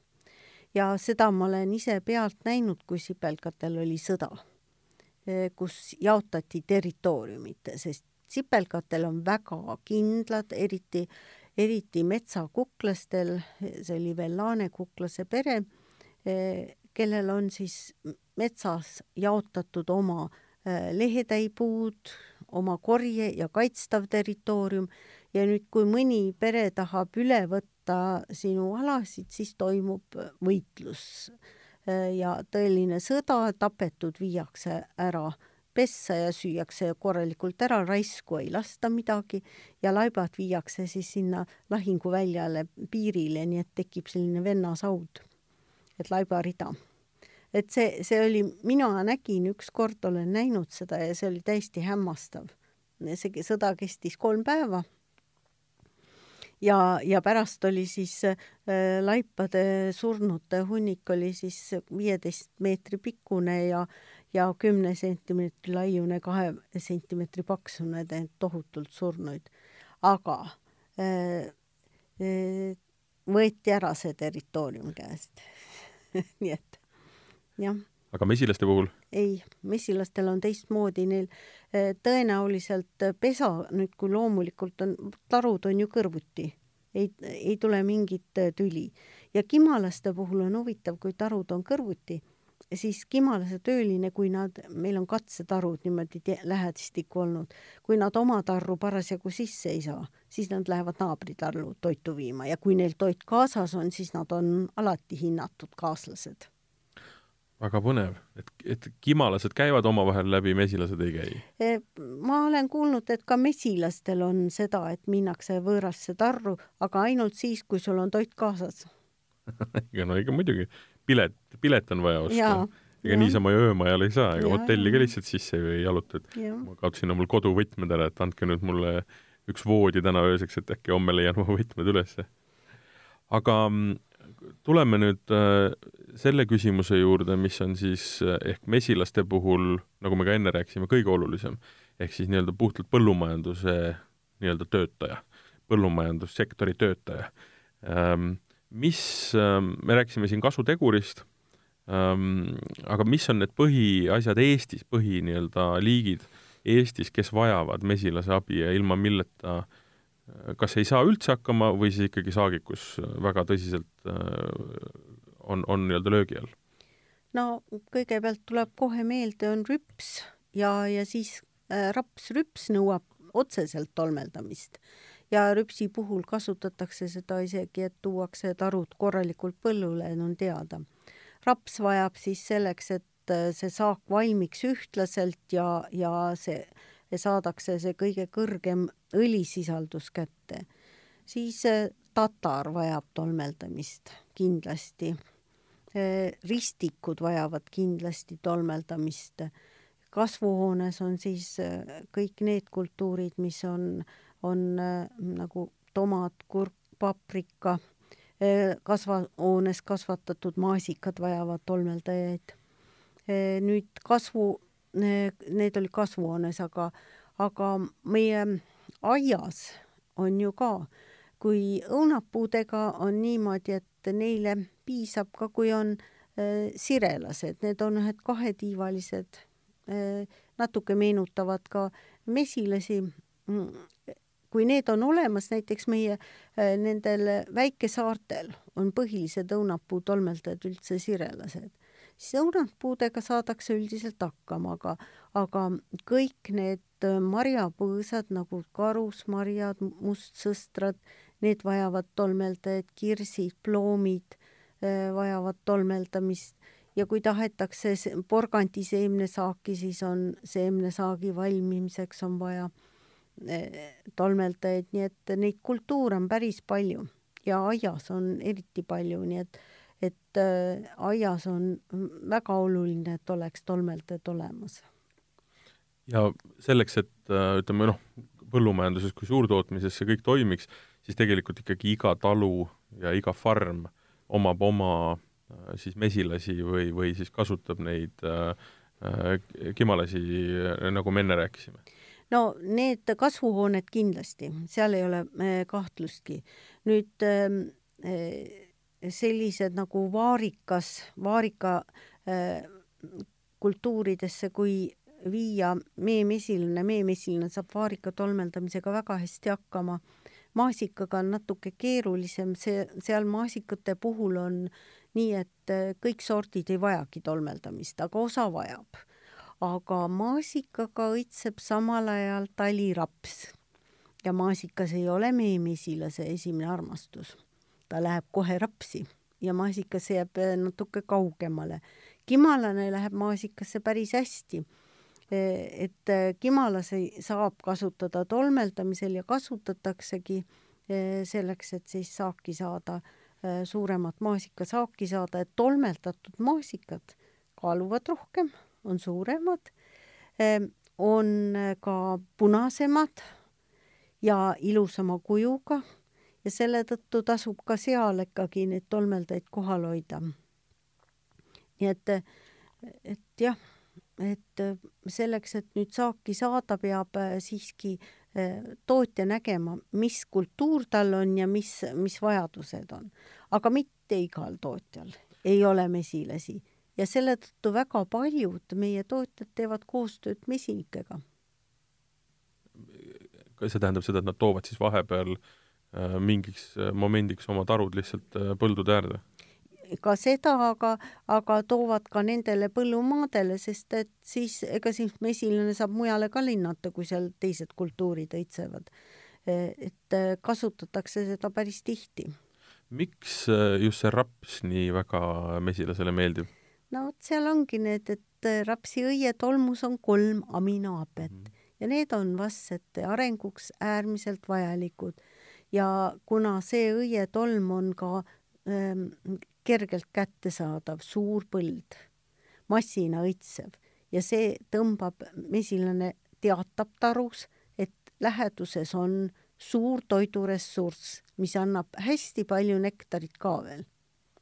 ja seda ma olen ise pealt näinud, kui sipelgatel oli sõda, kus jaotati territooriumit, sest sipelgatel on väga kindlad, eriti, eriti metsakuklastel, see oli veel laanekuklase pere, kellel on siis metsas jaotatud oma Äh, lehetäipuud, oma korje ja kaitstav territoorium ja nüüd, kui mõni pere tahab üle võtta sinu alasid, siis toimub võitlus. ja tõeline sõda, tapetud viiakse ära pessa ja süüakse korralikult ära, raisku ei lasta midagi ja laibad viiakse siis sinna lahinguväljale piirile, nii et tekib selline vennasaud, et laibarida. Et see, see oli, mina nägin ükskord, olen näinud seda ja see oli täiesti hämmastav. see sõda kestis kolm päeva ja, ja pärast oli siis äh, laipade surnute hunnik oli siis viieteist meetri pikkune ja ja kümne sentimeetri laiune, kahe sentimeetri paksune, tohutult surnuid. aga äh, äh, võeti ära see territoorium käest nii et jah. aga mesilaste puhul? ei, mesilastel on teistmoodi, neil äh, tõenäoliselt pesa, nüüd kui loomulikult on, tarud on ju kõrvuti, ei, ei tule mingit äh, tüli. ja kimalaste puhul on huvitav, kui tarud on kõrvuti siis Kimalase tööline, kui nad, meil on katsetarud niimoodi lähedastikku olnud, kui nad oma tarru parasjagu sisse ei saa, siis nad lähevad naabritarru toitu viima ja kui neil toit kaasas on, siis nad on alati hinnatud kaaslased. Väga põnev, et, et kimalased käivad omavahel läbi, mesilased ei käi? E, ma olen kuulnud, et ka mesilastel on seda, et minnakse võõrasse tarru, aga ainult siis, kui sul on toit kaasas ega no ikka muidugi, pilet, pilet on vaja osta. ega niisama ju öömajal ei saa, ega hotelli ka lihtsalt sisse ju ei jaluta, et ja. ma kaotasin omal koduvõtmed ära, et andke nüüd mulle üks voodi täna ööseks, et äkki homme leian oma võtmed ülesse. aga mm, tuleme nüüd äh, selle küsimuse juurde, mis on siis äh, ehk mesilaste puhul, nagu me ka enne rääkisime, kõige olulisem, ehk siis nii-öelda puhtalt põllumajanduse nii-öelda töötaja, põllumajandussektori töötaja. Ähm, mis, ähm, me rääkisime siin kasutegurist, ähm, aga mis on need põhiasjad Eestis, põhi nii-öelda liigid Eestis, kes vajavad mesilase abi ja ilma milleta äh, kas ei saa üldse hakkama või siis ikkagi saagikus väga tõsiselt äh, on, on nii-öelda löögi all? no kõigepealt tuleb kohe meelde, on rüps ja, ja siis äh, rapsrüps nõuab otseselt tolmeldamist ja rüpsi puhul kasutatakse seda isegi, et tuuakse tarud korralikult põllule, on teada. raps vajab siis selleks, et äh, see saak valmiks ühtlaselt ja, ja see, saadakse see kõige kõrgem õlisisaldus kätte. siis äh, tatar vajab tolmeldamist kindlasti. Äh, ristikud vajavad kindlasti tolmeldamist. kasvuhoones on siis kõik need kultuurid, mis on on nagu tomat, kurk, paprika, äh, kasvahoones kasvatatud maasikad vajavad tolmeldajaid. Nüüd kasvu, need olid kasvuhoones, aga, aga meie aias on ju ka, kui õunapuudega on niimoodi, et neile piisab ka, kui on sirelased, need on ühed kahetiivalised, natuke meenutavad ka mesilasi. Kui need on olemas, näiteks meie äh, nendel väikesaartel on põhilised õunapuu tolmeldajad üldse sirelased, siis õunapuudega saadakse üldiselt hakkama, aga, aga kõik need äh, marjapõõsad nagu karusmarjad, mustsõstrad, need vajavad tolmeldajaid, kirsid, ploomid äh, vajavad tolmeldamist. Ja kui tahetakse porgandi seemnesaaki, siis on seemnesaagi valmimiseks on vaja tolmeldajaid, nii et neid kultuure on päris palju ja aias on eriti palju, nii et, et äh, aias on väga oluline, et oleks tolmeldajad olemas. ja selleks, et äh, ütleme noh, põllumajanduses kui suurtootmises see kõik toimiks, siis tegelikult ikkagi iga talu ja iga farm omab oma äh, siis mesilasi või, või siis kasutab neid äh, kimalasi, nagu me enne rääkisime no need kasvuhooned kindlasti, seal ei ole kahtlustki. nüüd ähm, äh, sellised nagu vaarikas, vaarika äh, kultuuridesse, kui viia meemesilane, meemesilane saab vaarika tolmeldamisega väga hästi hakkama. maasikaga on natuke keerulisem, see, seal maasikate puhul on nii, et kõik sordid ei vajagi tolmeldamist, aga osa vajab aga maasikaga õitseb samal ajal taliraps. ja maasikas ei ole meie mesilase esimene armastus. Ta läheb kohe rapsi ja maasikas jääb äh, natuke kaugemale. kimalane läheb maasikasse päris hästi. et kimalasi saab kasutada tolmeldamisel ja kasutataksegi selleks, et siis saaki saada, suuremat maasikasaaki saada, et tolmeldatud maasikad kaaluvad rohkem, on suuremad, on ka punasemad ja ilusama kujuga ja selle tõttu tasub ka seal ikkagi neid tolmeldajaid kohal hoida. nii et, et jah, et selleks, et nüüd saaki saada, peab siiski eh, tootja nägema, mis kultuur tal on ja mis, mis vajadused on. aga mitte igal tootjal ei ole mesilasi ja selle tõttu väga paljud meie tootjad teevad koostööd mesinikega see tähendab seda, et nad toovad siis vahepeal äh, mingiks äh, momendiks oma tarud lihtsalt äh, põldude äärde? ka seda, aga, aga toovad ka nendele põllumaadele, sest et siis ega siis mesilane saab mujale ka linnata, kui seal teised kultuurid õitsevad. et kasutatakse seda päris tihti. miks just see raps nii väga mesilasele meeldib? no vot, seal ongi need, et rapsi õietolmus on kolm aminohapet mm ja need on vastsete arenguks äärmiselt vajalikud. Ja kuna see õietolm on ka ähm, kergelt kättesaadav, suur põld, massina õitsev ja see tõmbab, mesilane teatab tarus, et läheduses on suur toiduressurss, mis annab hästi palju nektarit ka veel.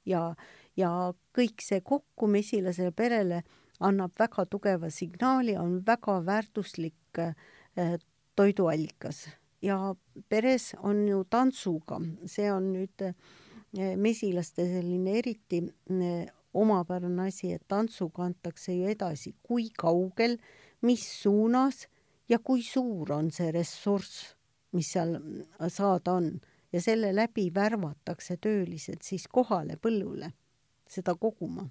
ja, ja kõik see kokku mesilasele perele annab väga tugeva signaali, on väga väärtuslik äh, toiduallikas ja peres on ju tantsuga, see on nüüd äh, mesilaste selline eriti äh, omapärane asi, et tantsuga antakse ju edasi, kui kaugel, mis suunas ja kui suur on see ressurss, mis seal saada on. Ja selle läbi värvatakse töölised siis kohale põllule seda koguma.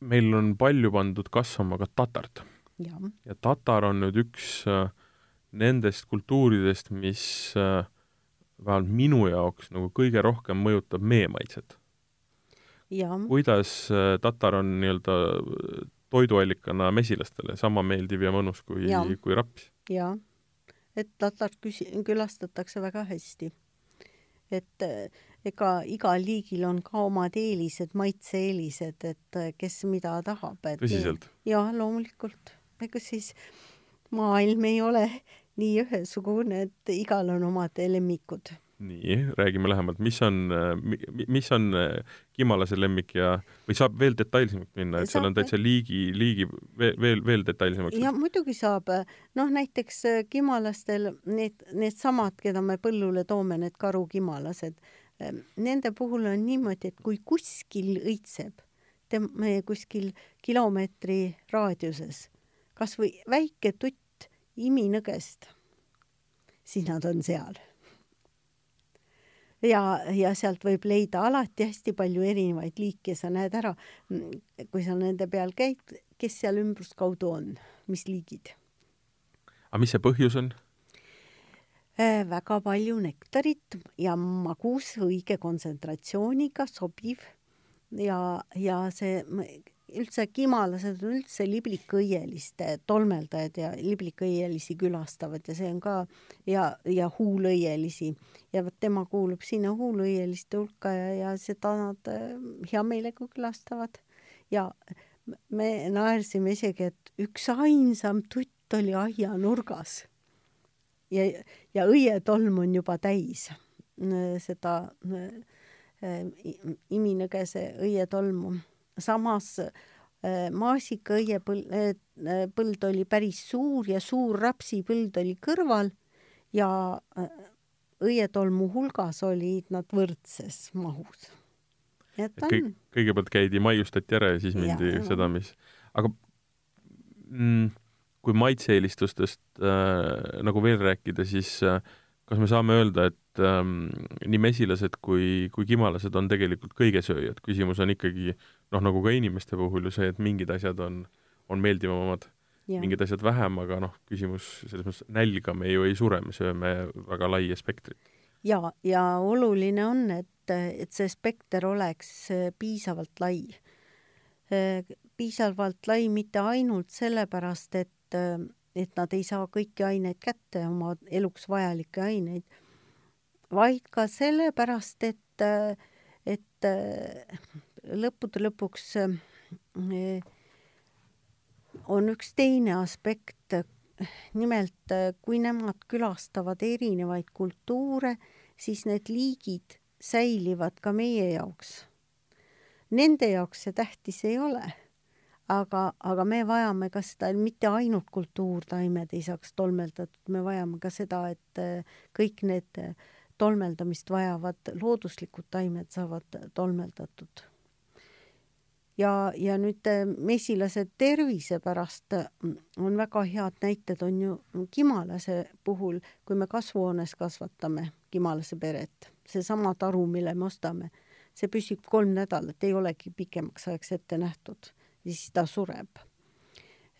Meil on palju pandud kasvama ka tatart. Ja tatar on nüüd üks äh, nendest kultuuridest, mis äh, vähemalt minu jaoks nagu kõige rohkem mõjutab mee maitset. kuidas äh, tatar on nii-öelda toiduallikana mesilastele sama meeldiv ja mõnus kui, kui raps? jaa, et tatart küsi-, külastatakse väga hästi. et ega igal liigil on ka omad eelised, maitse-eelised, et kes mida tahab. tõsiselt? jah, loomulikult. Ega siis maailm ei ole nii ühesugune, et igal on omad lemmikud. Nii, räägime lähemalt, mis on, mis on äh, Kimalase lemmik ja, või saab veel detailsemalt minna, et saab, seal on täitsa liigi, liigi veel, veel, veel detailsemaks? ja muidugi saab, noh näiteks äh, kimalastel need, needsamad, keda me põllule toome, need karukimalased Ehm, nende puhul on niimoodi, et kui kuskil õitseb, meie kuskil kilomeetri raadiuses kas või väike tutt iminõgest, siis nad on seal. ja, ja sealt võib leida alati hästi palju erinevaid liike, sa näed ära, kui sa nende peal käid, kes seal ümbruskaudu on, mis liigid. aga mis see põhjus on? Äh, väga palju nektarit ja magus õige kontsentratsiooniga, sobiv ja, ja see üldse kimalased on üldse liblikõieliste tolmeldajad ja liblikõielisi külastavad ja see on ka ja, ja huulõielisi. Ja vot tema kuulub sinna huulõieliste hulka ja, ja seda nad äh, hea meelega külastavad. Ja me naersime isegi, et üks ainsam tutt oli aianurgas ja, ja õietolm on juba täis äh, seda äh, iminõgese õietolmu. Samas äh, maasikaõiepõld, põld oli päris suur ja suur rapsipõld oli kõrval ja õietolmu hulgas olid nad võrdses mahus. et on. kõik, kõigepealt käidi, maiustati ära ja siis mindi ja, seda, mis, aga mm, kui maitse-eelistustest äh, nagu veel rääkida, siis äh, kas me saame öelda, et ähm, nii mesilased kui, kui kimalased on tegelikult kõigesööjad, küsimus on ikkagi noh, nagu ka inimeste puhul ju see, et mingid asjad on, on meeldivamad, mingid asjad vähem, aga noh, küsimus selles mõttes, nälga me ju ei sure, me sööme väga laia spektrit. ja, ja oluline on, et, et see spekter oleks piisavalt lai. piisavalt lai mitte ainult sellepärast, et, et nad ei saa kõiki aineid kätte, oma eluks vajalikke aineid, vaid ka sellepärast, et, et lõppude lõpuks on üks teine aspekt, nimelt kui nemad külastavad erinevaid kultuure, siis need liigid säilivad ka meie jaoks. Nende jaoks see tähtis ei ole, aga, aga me vajame ka seda, mitte ainult kultuurtaimed ei saaks tolmeldatud, me vajame ka seda, et kõik need tolmeldamist vajavad looduslikud taimed saavad tolmeldatud ja, ja nüüd äh, mesilase tervise pärast mm, on väga head näited, on ju kimalase puhul, kui me kasvuhoones kasvatame kimalase peret, seesama taru, mille me ostame, see püsib kolm nädalat, ei olegi pikemaks ajaks ette nähtud, siis ta sureb.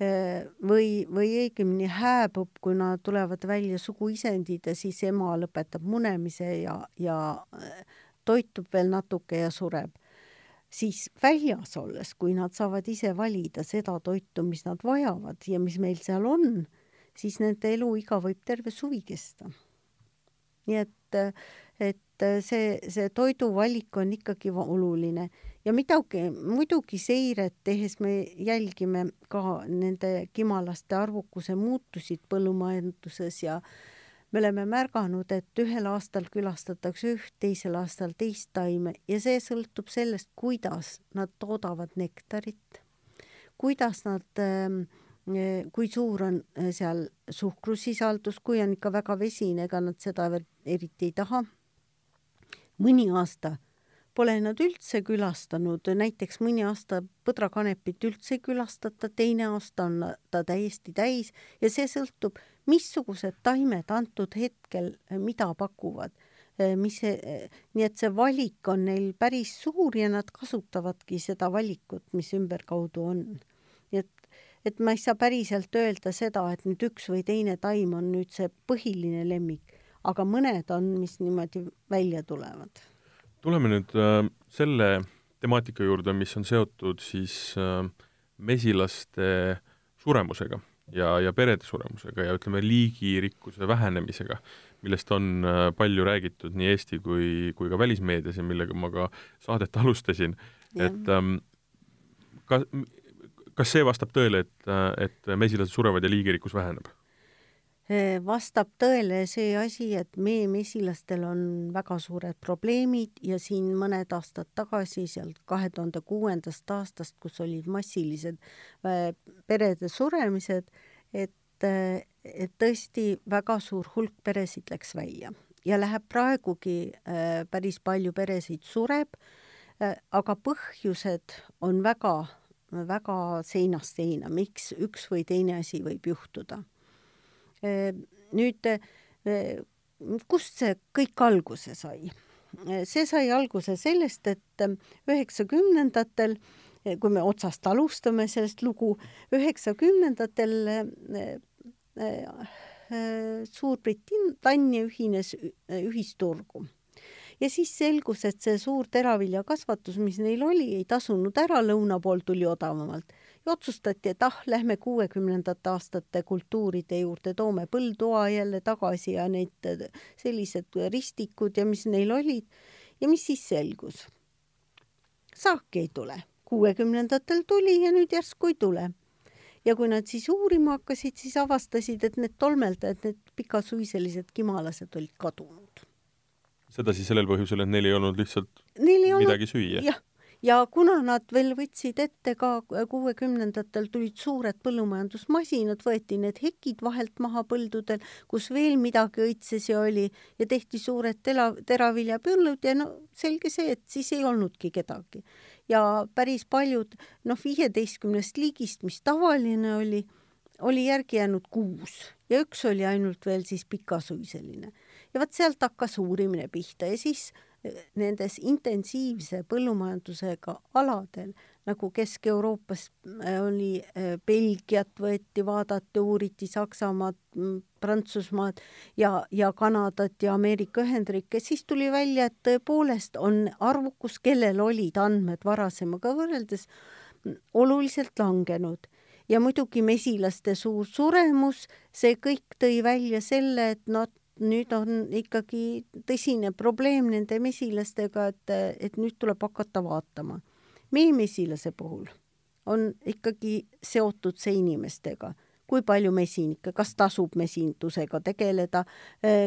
Äh, või, või õigemini hääbub, kuna tulevad välja suguisendid ja siis ema lõpetab munemise ja, ja äh, toitub veel natuke ja sureb siis väljas olles, kui nad saavad ise valida seda toitu, mis nad vajavad ja mis meil seal on, siis nende eluiga võib terve suvi kesta. nii et, et see, see toiduvalik on ikkagi oluline ja midagi, muidugi seiret tehes me jälgime ka nende kimalaste arvukuse muutusid põllumajanduses ja äh, me oleme märganud, et ühel aastal külastatakse üht, teisel aastal teist taime ja see sõltub sellest, kuidas nad toodavad nektarit, kuidas nad ähm, kui suur on äh, seal suhkrusisaldus, kui on ikka väga vesine, ega nad seda eriti ei taha. mõni aasta pole nad üldse külastanud, näiteks mõni aasta põdrakanepit üldse ei külastata, teine aasta on ta täiesti täis ja see sõltub, missugused taimed antud hetkel mida pakuvad. mis see, nii et see valik on neil päris suur ja nad kasutavadki seda valikut, mis ümberkaudu on. nii et, et ma ei saa päriselt öelda seda, et nüüd üks või teine taim on nüüd see põhiline lemmik, aga mõned on, mis niimoodi välja tulevad tuleme nüüd äh, selle temaatika juurde, mis on seotud siis äh, mesilaste suremusega ja, ja perede suremusega ja ütleme, liigirikkuse vähenemisega, millest on äh, palju räägitud nii Eesti kui, kui ka välismeedias ja millega ma ka saadet alustasin, et ähm, ka, kas see vastab tõele, et, et mesilased surevad ja liigirikkus väheneb? Vastab tõele see asi, et meie mesilastel on väga suured probleemid ja siin mõned aastad tagasi, seal kahe tuhande kuuendast aastast, kus olid massilised äh, perede suremised, et, et tõesti väga suur hulk peresid läks välja. Ja läheb praegugi äh, päris palju peresid sureb, äh, aga põhjused on väga, väga seinast seina, miks üks või teine asi võib juhtuda nüüd, kust see kõik alguse sai? see sai alguse sellest, et üheksakümnendatel, kui me otsast alustame sellest lugu, üheksakümnendatel Suurbritannia ühines ühisturgu ja siis selgus, et see suur teraviljakasvatus, mis neil oli, ei tasunud ära, lõuna pool tuli odavamalt ja otsustati, et ah, lähme kuuekümnendate aastate kultuuride juurde, toome põldtoa jälle tagasi ja need sellised ristikud ja mis neil olid. ja mis siis selgus? saaki ei tule. kuuekümnendatel tuli ja nüüd järsku ei tule. ja kui nad siis uurima hakkasid, siis avastasid, et need tolmeldajad, need pikasuiselised kimalased olid kadunud. seda siis sellel põhjusel, et neil ei olnud lihtsalt neil ei midagi olnud, süüa? jah ja kuna nad veel võtsid ette ka kuuekümnendatel tulid suured põllumajandusmasinad, võeti need hekid vahelt maha põldudel, kus veel midagi õitses ja oli ja tehti suured tela, teraviljapõllud ja no selge see, et siis ei olnudki kedagi. ja päris paljud, noh, viieteistkümnest liigist, mis tavaline oli, oli järgi jäänud kuus ja üks oli ainult veel siis pikasuiseline. ja vot sealt hakkas uurimine pihta ja siis nendes intensiivse põllumajandusega aladel, nagu Kesk-Euroopas äh, oli äh, Belgiat võeti, vaadati, uuriti Saksamaad, Prantsusmaad ja, ja Kanadat ja Ameerika Ühendriike, siis tuli välja, et tõepoolest on arvukus, kellel olid andmed varasemaga võrreldes, oluliselt langenud. Ja muidugi mesilaste suur suremus, see kõik tõi välja selle, et nad nüüd on ikkagi tõsine probleem nende mesilastega, et, et nüüd tuleb hakata vaatama. meie mesilase puhul on ikkagi seotud see inimestega, kui palju mesinikke, kas tasub mesindusega tegeleda,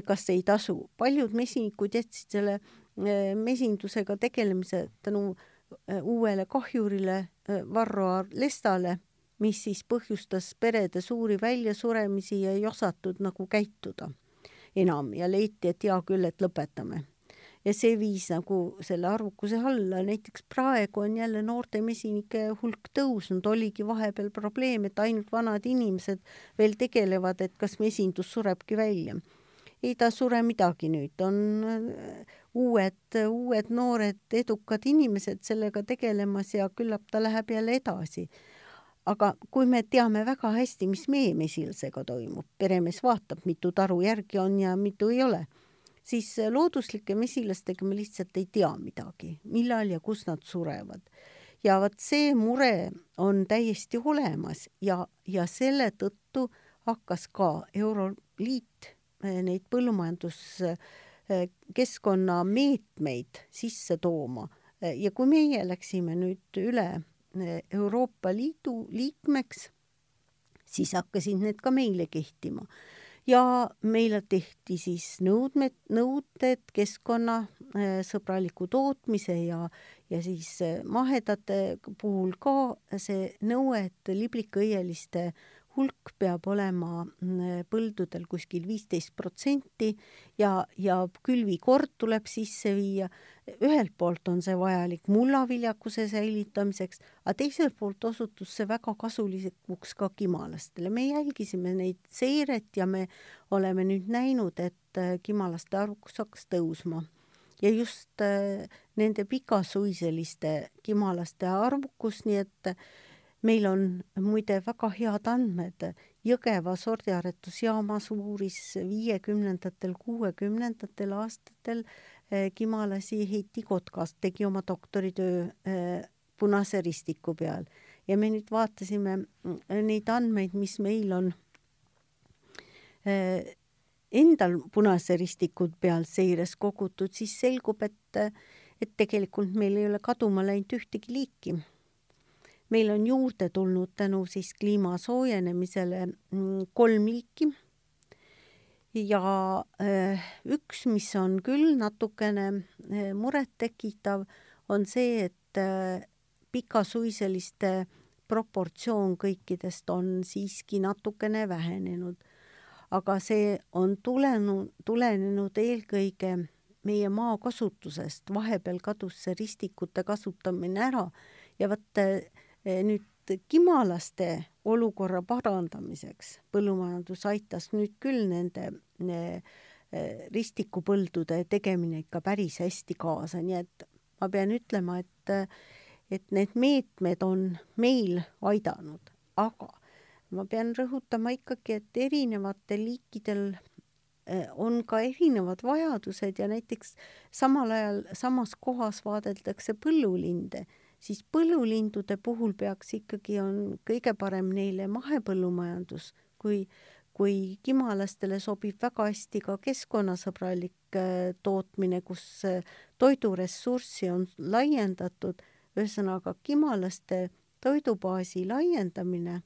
kas ei tasu. paljud mesinikud jätsid selle mesindusega tegelemise tänu uuele kahjurile Varro Lestale mis siis põhjustas perede suuri väljasuremisi ja ei osatud nagu käituda enam ja leiti, et hea küll, et lõpetame. ja see viis nagu selle arvukuse alla, näiteks praegu on jälle noorte mesinike hulk tõusnud, oligi vahepeal probleem, et ainult vanad inimesed veel tegelevad, et kas mesindus surebki välja. ei ta sure midagi nüüd, on äh, uued, uued noored edukad inimesed sellega tegelemas ja küllap ta läheb jälle edasi aga kui me teame väga hästi, mis meie mesilasega toimub, peremees vaatab, mitu taru järgi on ja mitu ei ole, siis looduslike mesilastega me lihtsalt ei tea midagi, millal ja kus nad surevad. ja vot see mure on täiesti olemas ja, ja selle tõttu hakkas ka Euroliit eh, neid põllumajanduskeskkonna meetmeid sisse tooma ja kui meie läksime nüüd üle Euroopa Liidu liikmeks, siis hakkasid need ka meile kehtima. ja meile tehti siis nõudmed, nõuded keskkonnasõbraliku tootmise ja, ja siis mahedate puhul ka see nõue, et liblikõieliste hulk peab olema mm, põldudel kuskil viisteist protsenti ja, ja külvikord tuleb sisse viia. ühelt poolt on see vajalik mullaviljakuse säilitamiseks, aga teiselt poolt osutus see väga kasulikuks ka kimalastele. me jälgisime neid seiret ja me oleme nüüd näinud, et äh, kimalaste arvukus hakkas tõusma ja just äh, nende pikasuiseliste kimalaste arvukus, nii et meil on muide väga head andmed. Jõgeva sordiaretusjaamas uuris viiekümnendatel, kuuekümnendatel aastatel eh, Kimalasi Heiti Kotkas, tegi oma doktoritöö eh, Punase Ristiku peal ja me nüüd vaatasime mm, neid andmeid, mis meil on eh, endal Punase Ristiku peal seires kogutud, siis selgub, et, et tegelikult meil ei ole kaduma läinud ühtegi liiki meil on juurde tulnud tänu siis kliima soojenemisele mm, kolm liiki ja äh, üks, mis on küll natukene äh, murettekitav, on see, et äh, pikasuiseliste proportsioon kõikidest on siiski natukene vähenenud. aga see on tulenud, tulenenud eelkõige meie maakasutusest, vahepeal kadus see ristikute kasutamine ära ja vot nüüd kimalaste olukorra parandamiseks põllumajandus aitas nüüd küll nende eh, ristikupõldude tegemine ikka päris hästi kaasa, nii et ma pean ütlema, et, et need meetmed on meil aidanud, aga ma pean rõhutama ikkagi, et erinevatel liikidel eh, on ka erinevad vajadused ja näiteks samal ajal samas kohas vaadeldakse põllulinde siis põllulindude puhul peaks ikkagi, on kõige parem neile mahepõllumajandus, kui, kui kimalastele sobib väga hästi ka keskkonnasõbralik äh, tootmine, kus äh, toiduressurssi on laiendatud, ühesõnaga kimalaste toidubaasi laiendamine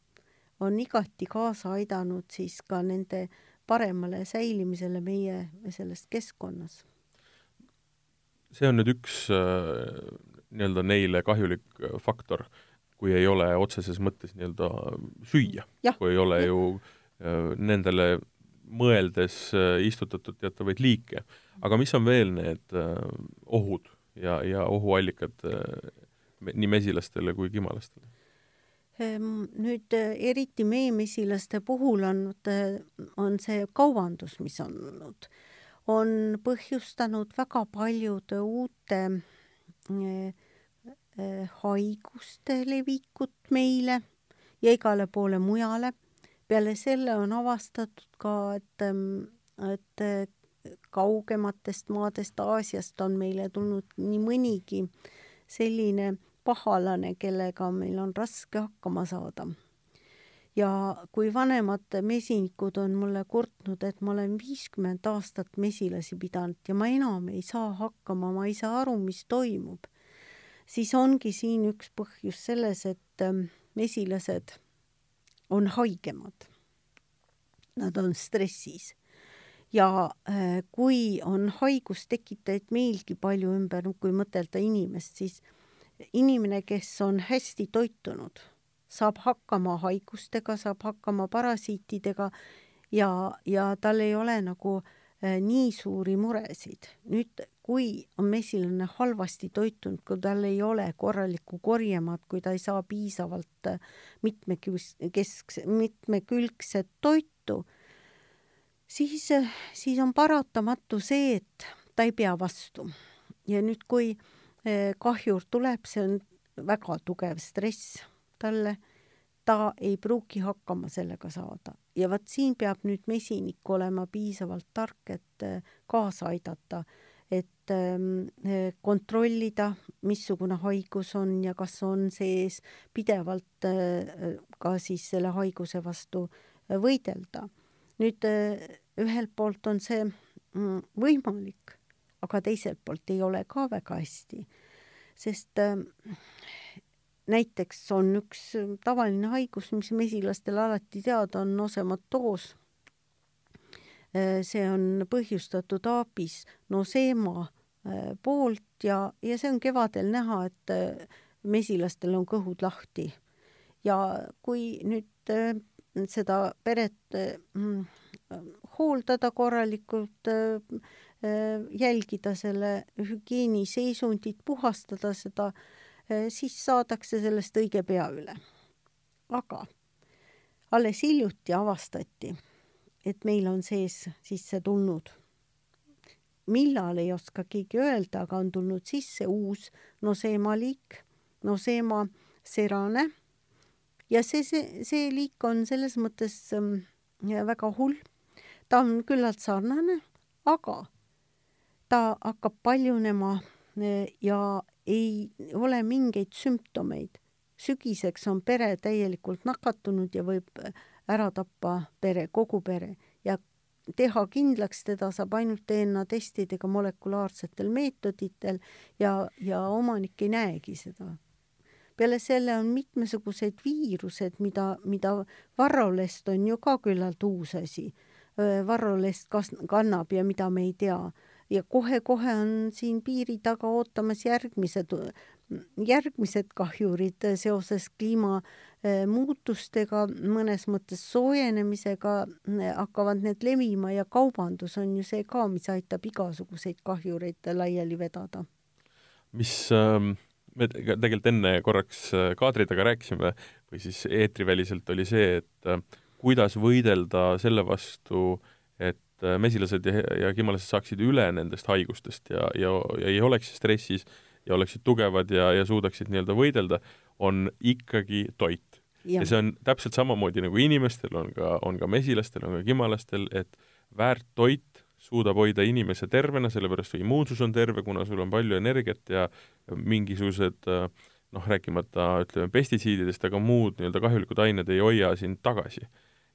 on igati kaasa aidanud siis ka nende paremale säilimisele meie selles keskkonnas. see on nüüd üks äh, nii-öelda neile kahjulik äh, faktor, kui ei ole otseses mõttes nii-öelda süüa, kui ei ole ja. ju äh, nendele mõeldes äh, istutatud teatavaid liike. aga mis on veel need ohud ja, ja ohuallikad nii mesilastele kui kimalastele? Ehm, nüüd eriti meemesilaste puhul on, on see kaubandus, mis on olnud on põhjustanud väga paljude uute äh, haiguste levikut meile ja igale poole mujale. peale selle on avastatud ka, et, ähm, et kaugematest maadest Aasiast on meile tulnud nii mõnigi selline pahalane, kellega meil on raske hakkama saada ja kui vanemad mesinikud on mulle kurtnud, et ma olen viiskümmend aastat mesilasi pidanud ja ma enam ei saa hakkama, ma ei saa aru, mis toimub, siis ongi siin üks põhjus selles, et ähm, mesilased on haigemad. Nad on stressis. ja äh, kui on haigustekitajaid meilgi palju ümber, kui mõtelda inimest, siis inimene, kes on hästi toitunud saab hakkama haigustega, saab hakkama parasiitidega ja, ja tal ei ole nagu äh, nii suuri muresid. nüüd, kui on mesilane halvasti toitunud, kui tal ei ole korralikku korjemaad, kui ta ei saa piisavalt äh, mitmekesk-, mitmekülgset toitu, siis, äh, siis on paratamatu see, et ta ei pea vastu. ja nüüd, kui kahjur tuleb, see on väga tugev stress talle, ta ei pruugi hakkama sellega saada. ja vot siin peab nüüd mesinik olema piisavalt tark, et äh, kaasa aidata, et ähm, äh, kontrollida, missugune haigus on ja kas on sees, pidevalt äh, ka siis selle haiguse vastu võidelda. nüüd ühelt poolt on see mm, võimalik, aga teiselt poolt ei ole ka väga hästi, sest ähm, näiteks on üks äh, tavaline haigus, mis mesilastel alati teada on, nosematoos. Äh, see on põhjustatud aabis noseema äh, poolt ja, ja see on kevadel näha, et mesilastel on kõhud lahti. ja kui nüüd seda peret hooldada korralikult, jälgida selle hügieeniseisundit, puhastada seda äh, Äh, siis saadakse sellest õige pea üle. aga alles hiljuti avastati, et meil on sees sisse tulnud, millal ei oska keegi öelda, aga on tulnud sisse uus noseema liik, noseema serane ja see, see, see liik on selles mõttes ähm, väga hull. ta on küllalt sarnane, aga ta hakkab paljunema äh, ja ei ole mingeid sümptomeid. sügiseks on pere täielikult nakatunud ja võib ära tappa pere, kogu pere ja teha kindlaks teda saab ainult DNA testidega molekulaarsetel meetoditel ja, ja omanik ei näegi seda. peale selle on mitmesugused viirused, mida, mida varrolest on ju ka küllalt uus asi. varrolest kas-, kannab ja mida me ei tea ja kohe-kohe on siin piiri taga ootamas järgmised, järgmised kahjurid seoses kliimamuutustega, mõnes mõttes soojenemisega hakkavad need levima ja kaubandus on ju see ka, mis aitab igasuguseid kahjureid laiali vedada. mis ähm me tegelikult enne korraks äh, kaadri taga rääkisime või siis eetriväliselt oli see, et äh, kuidas võidelda selle vastu, et et äh, mesilased ja, ja kimalased saaksid üle nendest haigustest ja, ja, ja ei oleks stressis ja oleksid tugevad ja, ja suudaksid nii-öelda võidelda, on ikkagi toit. ja see on täpselt samamoodi nagu inimestel, on ka, on ka mesilastel, on ka kimalastel, et väärt toit suudab hoida inimese tervena, sellepärast su immuunsus on terve, kuna sul on palju energiat ja mingisugused noh, rääkimata ütleme pestitsiididest, aga muud nii-öelda kahjulikud ained ei hoia sind tagasi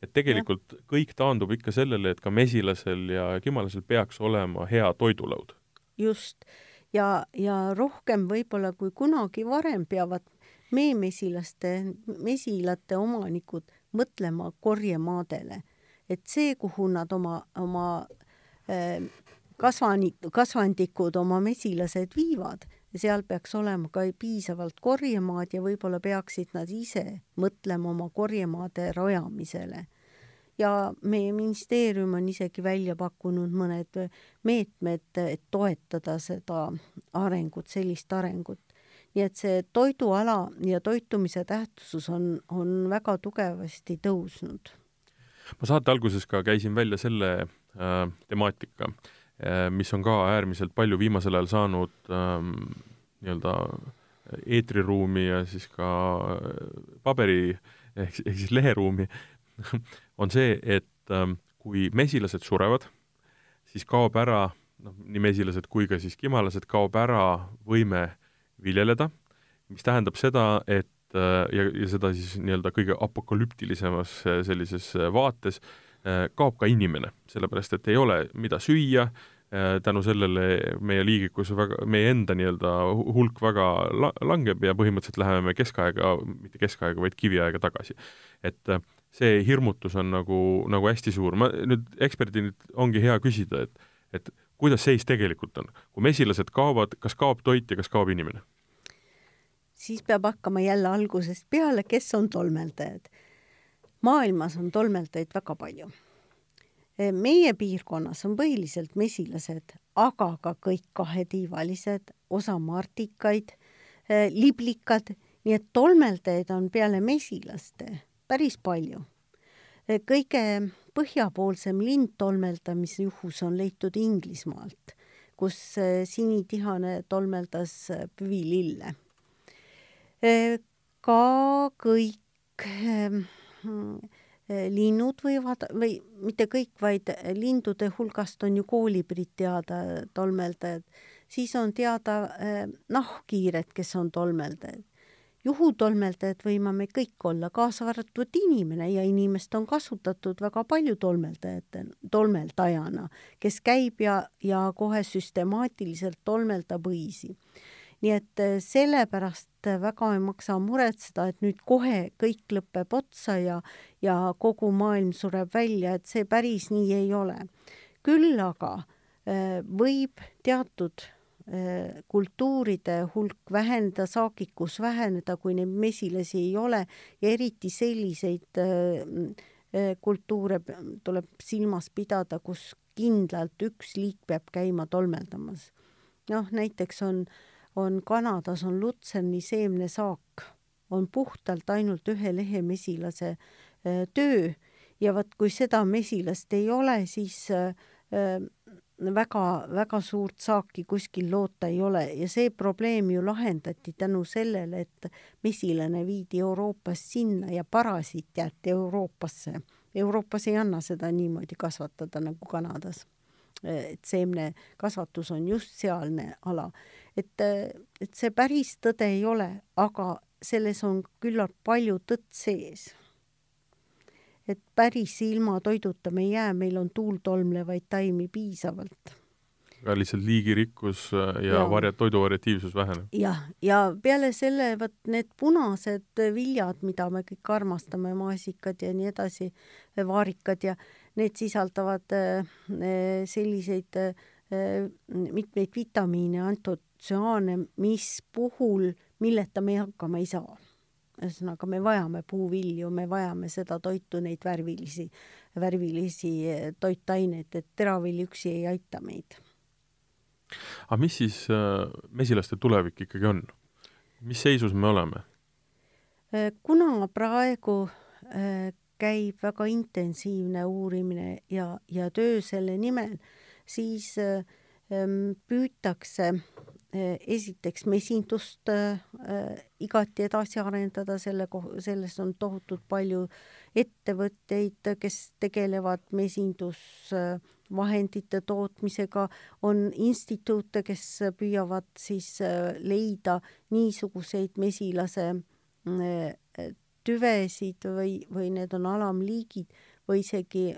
et tegelikult ja. kõik taandub ikka sellele, et ka mesilasel ja kimalasel peaks olema hea toidulaud. just, ja, ja rohkem võib-olla kui kunagi varem peavad meemesilaste, mesilate omanikud mõtlema korjemaadele, et see, kuhu nad oma, oma äh, kasvani, kasvandikud, oma mesilased viivad, seal peaks olema ka piisavalt korjemaad ja võib-olla peaksid nad ise mõtlema oma korjemaade rajamisele ja meie ministeerium on isegi välja pakkunud mõned meetmed, et toetada seda arengut, sellist arengut. nii et see toiduala ja toitumise tähtsus on, on väga tugevasti tõusnud. ma saate alguses ka käisin välja selle äh, temaatika, mis on ka äärmiselt palju viimasel ajal saanud ähm, nii-öelda eetriruumi ja siis ka paberi ehk, ehk siis leheruumi on see, et ähm, kui mesilased surevad, siis kaob ära, noh, nii mesilased kui ka siis kimalased, kaob ära võime viljeleda, mis tähendab seda, et äh, ja, ja seda siis nii-öelda kõige apokalüptilisemas äh, sellises äh, vaates, kaob ka inimene, sellepärast et ei ole, mida süüa, tänu sellele meie liigikus väga, meie enda nii-öelda hulk väga la-, langeb ja põhimõtteliselt läheme me keskaega, mitte keskaega, vaid kiviaega tagasi. et see hirmutus on nagu, nagu hästi suur, ma nüüd eksperdilt ongi hea küsida, et et kuidas seis tegelikult on, kui mesilased kaovad, kas kaob toit ja kas kaob inimene? siis peab hakkama jälle algusest peale, kes on tolmeldajad. maailmas on tolmeldajaid väga palju. Meie piirkonnas on põhiliselt mesilased, aga ka kõik kahetiivalised, osa martikaid, liblikad, nii et tolmeldajaid on peale mesilaste päris palju. kõige põhjapoolsem lindtolmeldamise juhus on leitud Inglismaalt, kus eh, sinitihane tolmeldas eh, püvilille. Eh, ka kõik linnud võivad või mitte kõik, vaid lindude hulgast on ju koolibrid teada tolmeldajad, siis on teada nahkhiired, kes on tolmeldajad juhutolmeldajad võime me kõik olla, kaasa arvatud inimene ja inimest on kasutatud väga palju tolmeldajate, tolmeldajana, kes käib ja, ja kohe süstemaatiliselt tolmeldab õisi. Nii et eh, sellepärast väga ei maksa muretseda, et nüüd kohe kõik lõpeb otsa ja, ja kogu maailm sureb välja, et see päris nii ei ole. küll aga eh, võib teatud Äh, kultuuride hulk väheneda, saagikus väheneda, kui neid mesilasi ei ole ja eriti selliseid äh, äh, kultuure tuleb silmas pidada, kus kindlalt üks liik peab käima tolmeldamas. noh, näiteks on, on Kanadas on lutserni seemnesaak, on puhtalt ainult ühe lehemesilase töö ja vot kui seda mesilast ei ole, siis väga-väga suurt saaki kuskil loota ei ole ja see probleem ju lahendati tänu sellele, et mesilane viidi Euroopast sinna ja parasiit jäeti Euroopasse. Euroopas ei anna seda niimoodi kasvatada nagu Kanadas. et seemnekasvatus on just sealne ala. Et, et see päris tõde ei ole, aga selles on küllalt palju tõtt sees et päris ilma toiduta me ei jää, meil on tuultolmlevaid taimi piisavalt. aga lihtsalt liigirikkus äh, ja, ja. varjat-, toiduvariatiivsus väheneb. jah, ja peale selle vot need punased viljad, mida me kõik armastame, maasikad ja nii edasi, vaarikad ja need sisaldavad äh, selliseid äh, mitmeid vitamiine, antotsüaane, mis puhul, milleta me hakkama ei saa ühesõnaga, me vajame puuvilju, me vajame seda toitu, neid värvilisi, värvilisi toitaineid, et teravill üksi ei aita meid. aga mis siis äh, mesilaste tulevik ikkagi on? mis seisus me oleme? Äh, kuna praegu käib väga intensiivne uurimine ja, ja töö selle nimel, siis püütakse Eh, esiteks mesindust äh, igati edasi arendada, selle, selles on tohutult palju ettevõtteid, kes tegelevad mesindusvahendite tootmisega, on instituute, kes püüavad siis äh, leida niisuguseid mesilase äh, tüvesid või, või need on alamliigid või isegi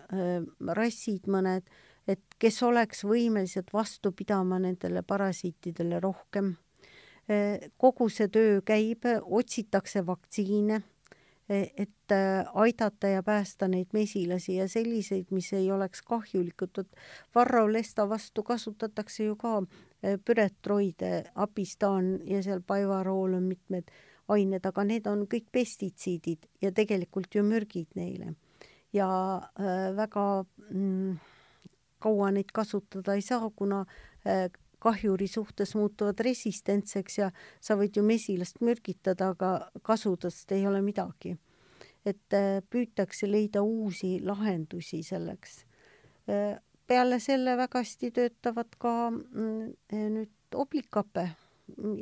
rassid mõned et kes oleks võimelised vastu pidama nendele parasiitidele rohkem. kogu see töö käib, otsitakse vaktsiine, et aidata ja päästa neid mesilasi ja selliseid, mis ei oleks kahjulikud, Varro Lesta vastu kasutatakse ju ka püretroide, apistaan ja seal paivarool on mitmed ained, aga need on kõik pestitsiidid ja tegelikult ju mürgid neile. ja äh, väga mm, kaua neid kasutada ei saa, kuna äh, kahjuri suhtes muutuvad resistentseks ja sa võid ju mesilast mürgitada, aga kasudest ei ole midagi. et äh, püütakse leida uusi lahendusi selleks. Äh, peale selle väga hästi töötavad ka mm, nüüd oblikape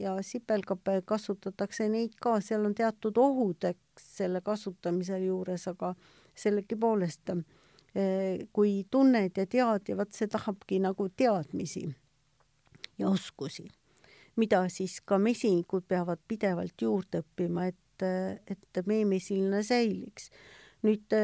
ja sipelgape kasutatakse neid ka, seal on teatud ohud, eks selle kasutamise juures, aga sellegipoolest kui tunned ja tead ja vot see tahabki nagu teadmisi ja oskusi, mida siis ka mesinikud peavad pidevalt juurde õppima, et, et meie mesiline säiliks. nüüd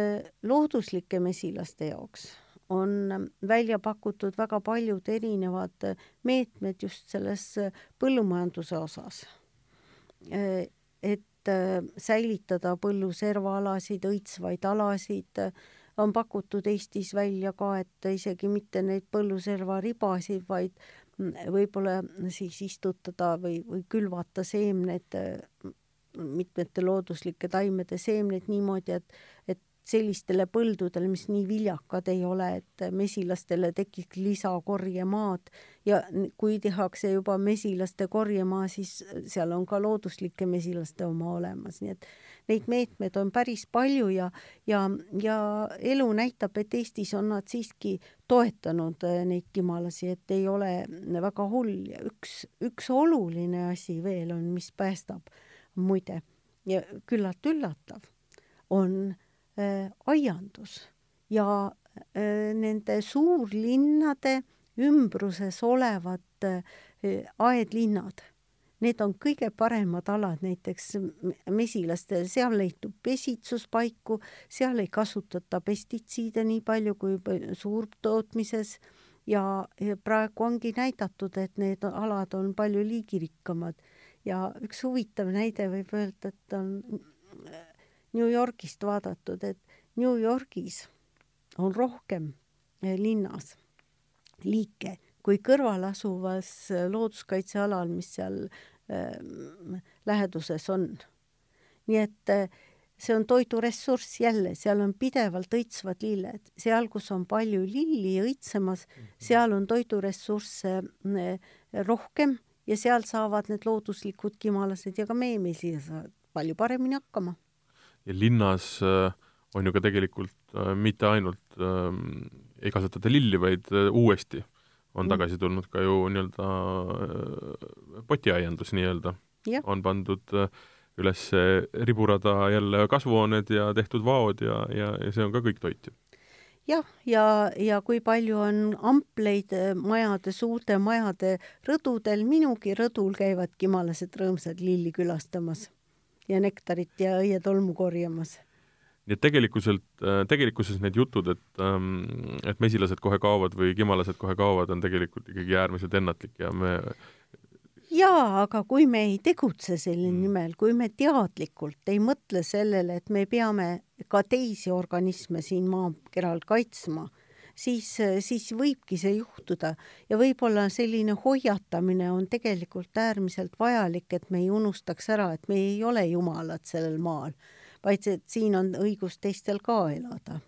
looduslike mesilaste jaoks on välja pakutud väga paljud erinevad meetmed just selles põllumajanduse osas. et säilitada põlluservaalasid, õitsvaid alasid, on pakutud Eestis välja ka, et isegi mitte neid põlluservaribasid, vaid võib-olla siis istutada või, või külvata seemned, mitmete looduslike taimede seemned niimoodi, et, et sellistele põldudele, mis nii viljakad ei ole, et mesilastele tekiks lisakorjemaad. Ja kui tehakse juba mesilaste korjemaa, siis seal on ka looduslike mesilaste oma olemas, nii et neid meetmeid on päris palju ja, ja, ja elu näitab, et Eestis on nad siiski toetanud äh, neid kimalasi, et ei ole väga hull. Ja üks, üks oluline asi veel on, mis päästab muide ja küllalt üllatav, on Äh, aiandus ja äh, nende suurlinnade ümbruses olevad äh, aedlinnad, need on kõige paremad alad näiteks mesilastel, seal leitub pesitsuspaiku, seal ei kasutata pestitsiide nii palju kui suurtootmises. Ja, praegu ongi näidatud, et need alad on palju liigirikkamad. Ja üks huvitav näide võib öelda, et on New Yorgist vaadatud, et New Yorgis on rohkem linnas liike kui kõrval asuvas eh, looduskaitsealal, mis seal äh, läheduses on. nii et äh, see on toiduressurss jälle, seal on pidevalt õitsvad lilled, seal, kus on palju lilli õitsemas, mhm. seal on toiduressursse äh, rohkem ja seal saavad need looduslikud kimalased ja ka meie mesilased palju paremini hakkama ja linnas äh, on ju ka tegelikult äh, mitte ainult äh, ei kasvatata lilli, vaid äh, uuesti on mm. tagasi tulnud ka ju nii-öelda äh, potiaiandus nii-öelda. on pandud äh, üles riburada jälle kasvuhooned ja tehtud vaod ja, ja, ja see on ka kõik toit ju jah, ja, ja, ja kui palju on ampleid äh, majade, suurte majade rõdudel, minugi rõdul käivad kimalased rõõmsad lilli külastamas ja nektarit ja õietolmu korjamas. Nii et tegelikkuselt, äh, tegelikkuses need jutud, et, ähm, et mesilased kohe kaovad või kimalased kohe kaovad, on tegelikult ikkagi äärmiselt ennatlik ja me jaa, aga kui me ei tegutse selle mm. nimel, kui me teadlikult ei mõtle sellele, et me peame ka teisi organisme siin maakeral kaitsma siis, siis võibki see juhtuda ja võib-olla selline hoiatamine on tegelikult äärmiselt vajalik, et me ei unustaks ära, et me ei ole jumalad sellel maal, vaid et siin on õigus teistel ka elada.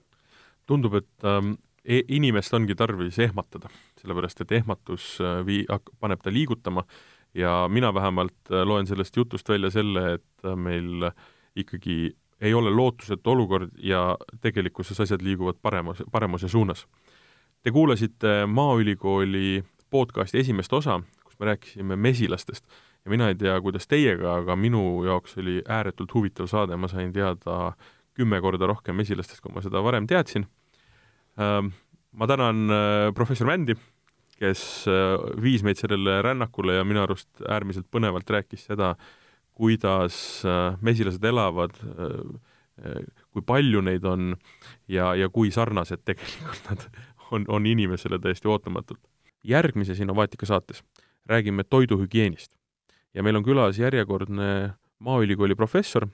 tundub, et ähm, e inimest ongi tarvis ehmatada, sellepärast et ehmatus äh, vii-, paneb ta liigutama ja mina vähemalt äh, loen sellest jutust välja selle, et äh, meil ikkagi ei ole lootusetu olukord ja tegelikkuses asjad liiguvad paremas, paremuse suunas. Te kuulasite Maaülikooli podcasti esimest osa, kus me rääkisime mesilastest ja mina ei tea, kuidas teiega, aga minu jaoks oli ääretult huvitav saade, ma sain teada kümme korda rohkem mesilastest, kui ma seda varem teadsin. Ähm, ma tänan äh, professor Mändi, kes äh, viis meid sellele rännakule ja minu arust äärmiselt põnevalt rääkis seda, kuidas äh, mesilased elavad, kui palju neid on ja, ja kui sarnased tegelikult nad on, on inimesele täiesti ootamatult. järgmises Innovaatika saates räägime toiduhügieenist ja meil on külas järjekordne Maaülikooli professor,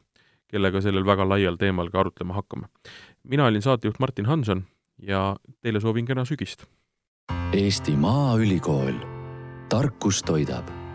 kellega sellel väga laial teemal ka arutlema hakkame. mina olin saatejuht Martin Hanson ja teile soovin kena sügist! Eesti Maaülikool, tarkus toidab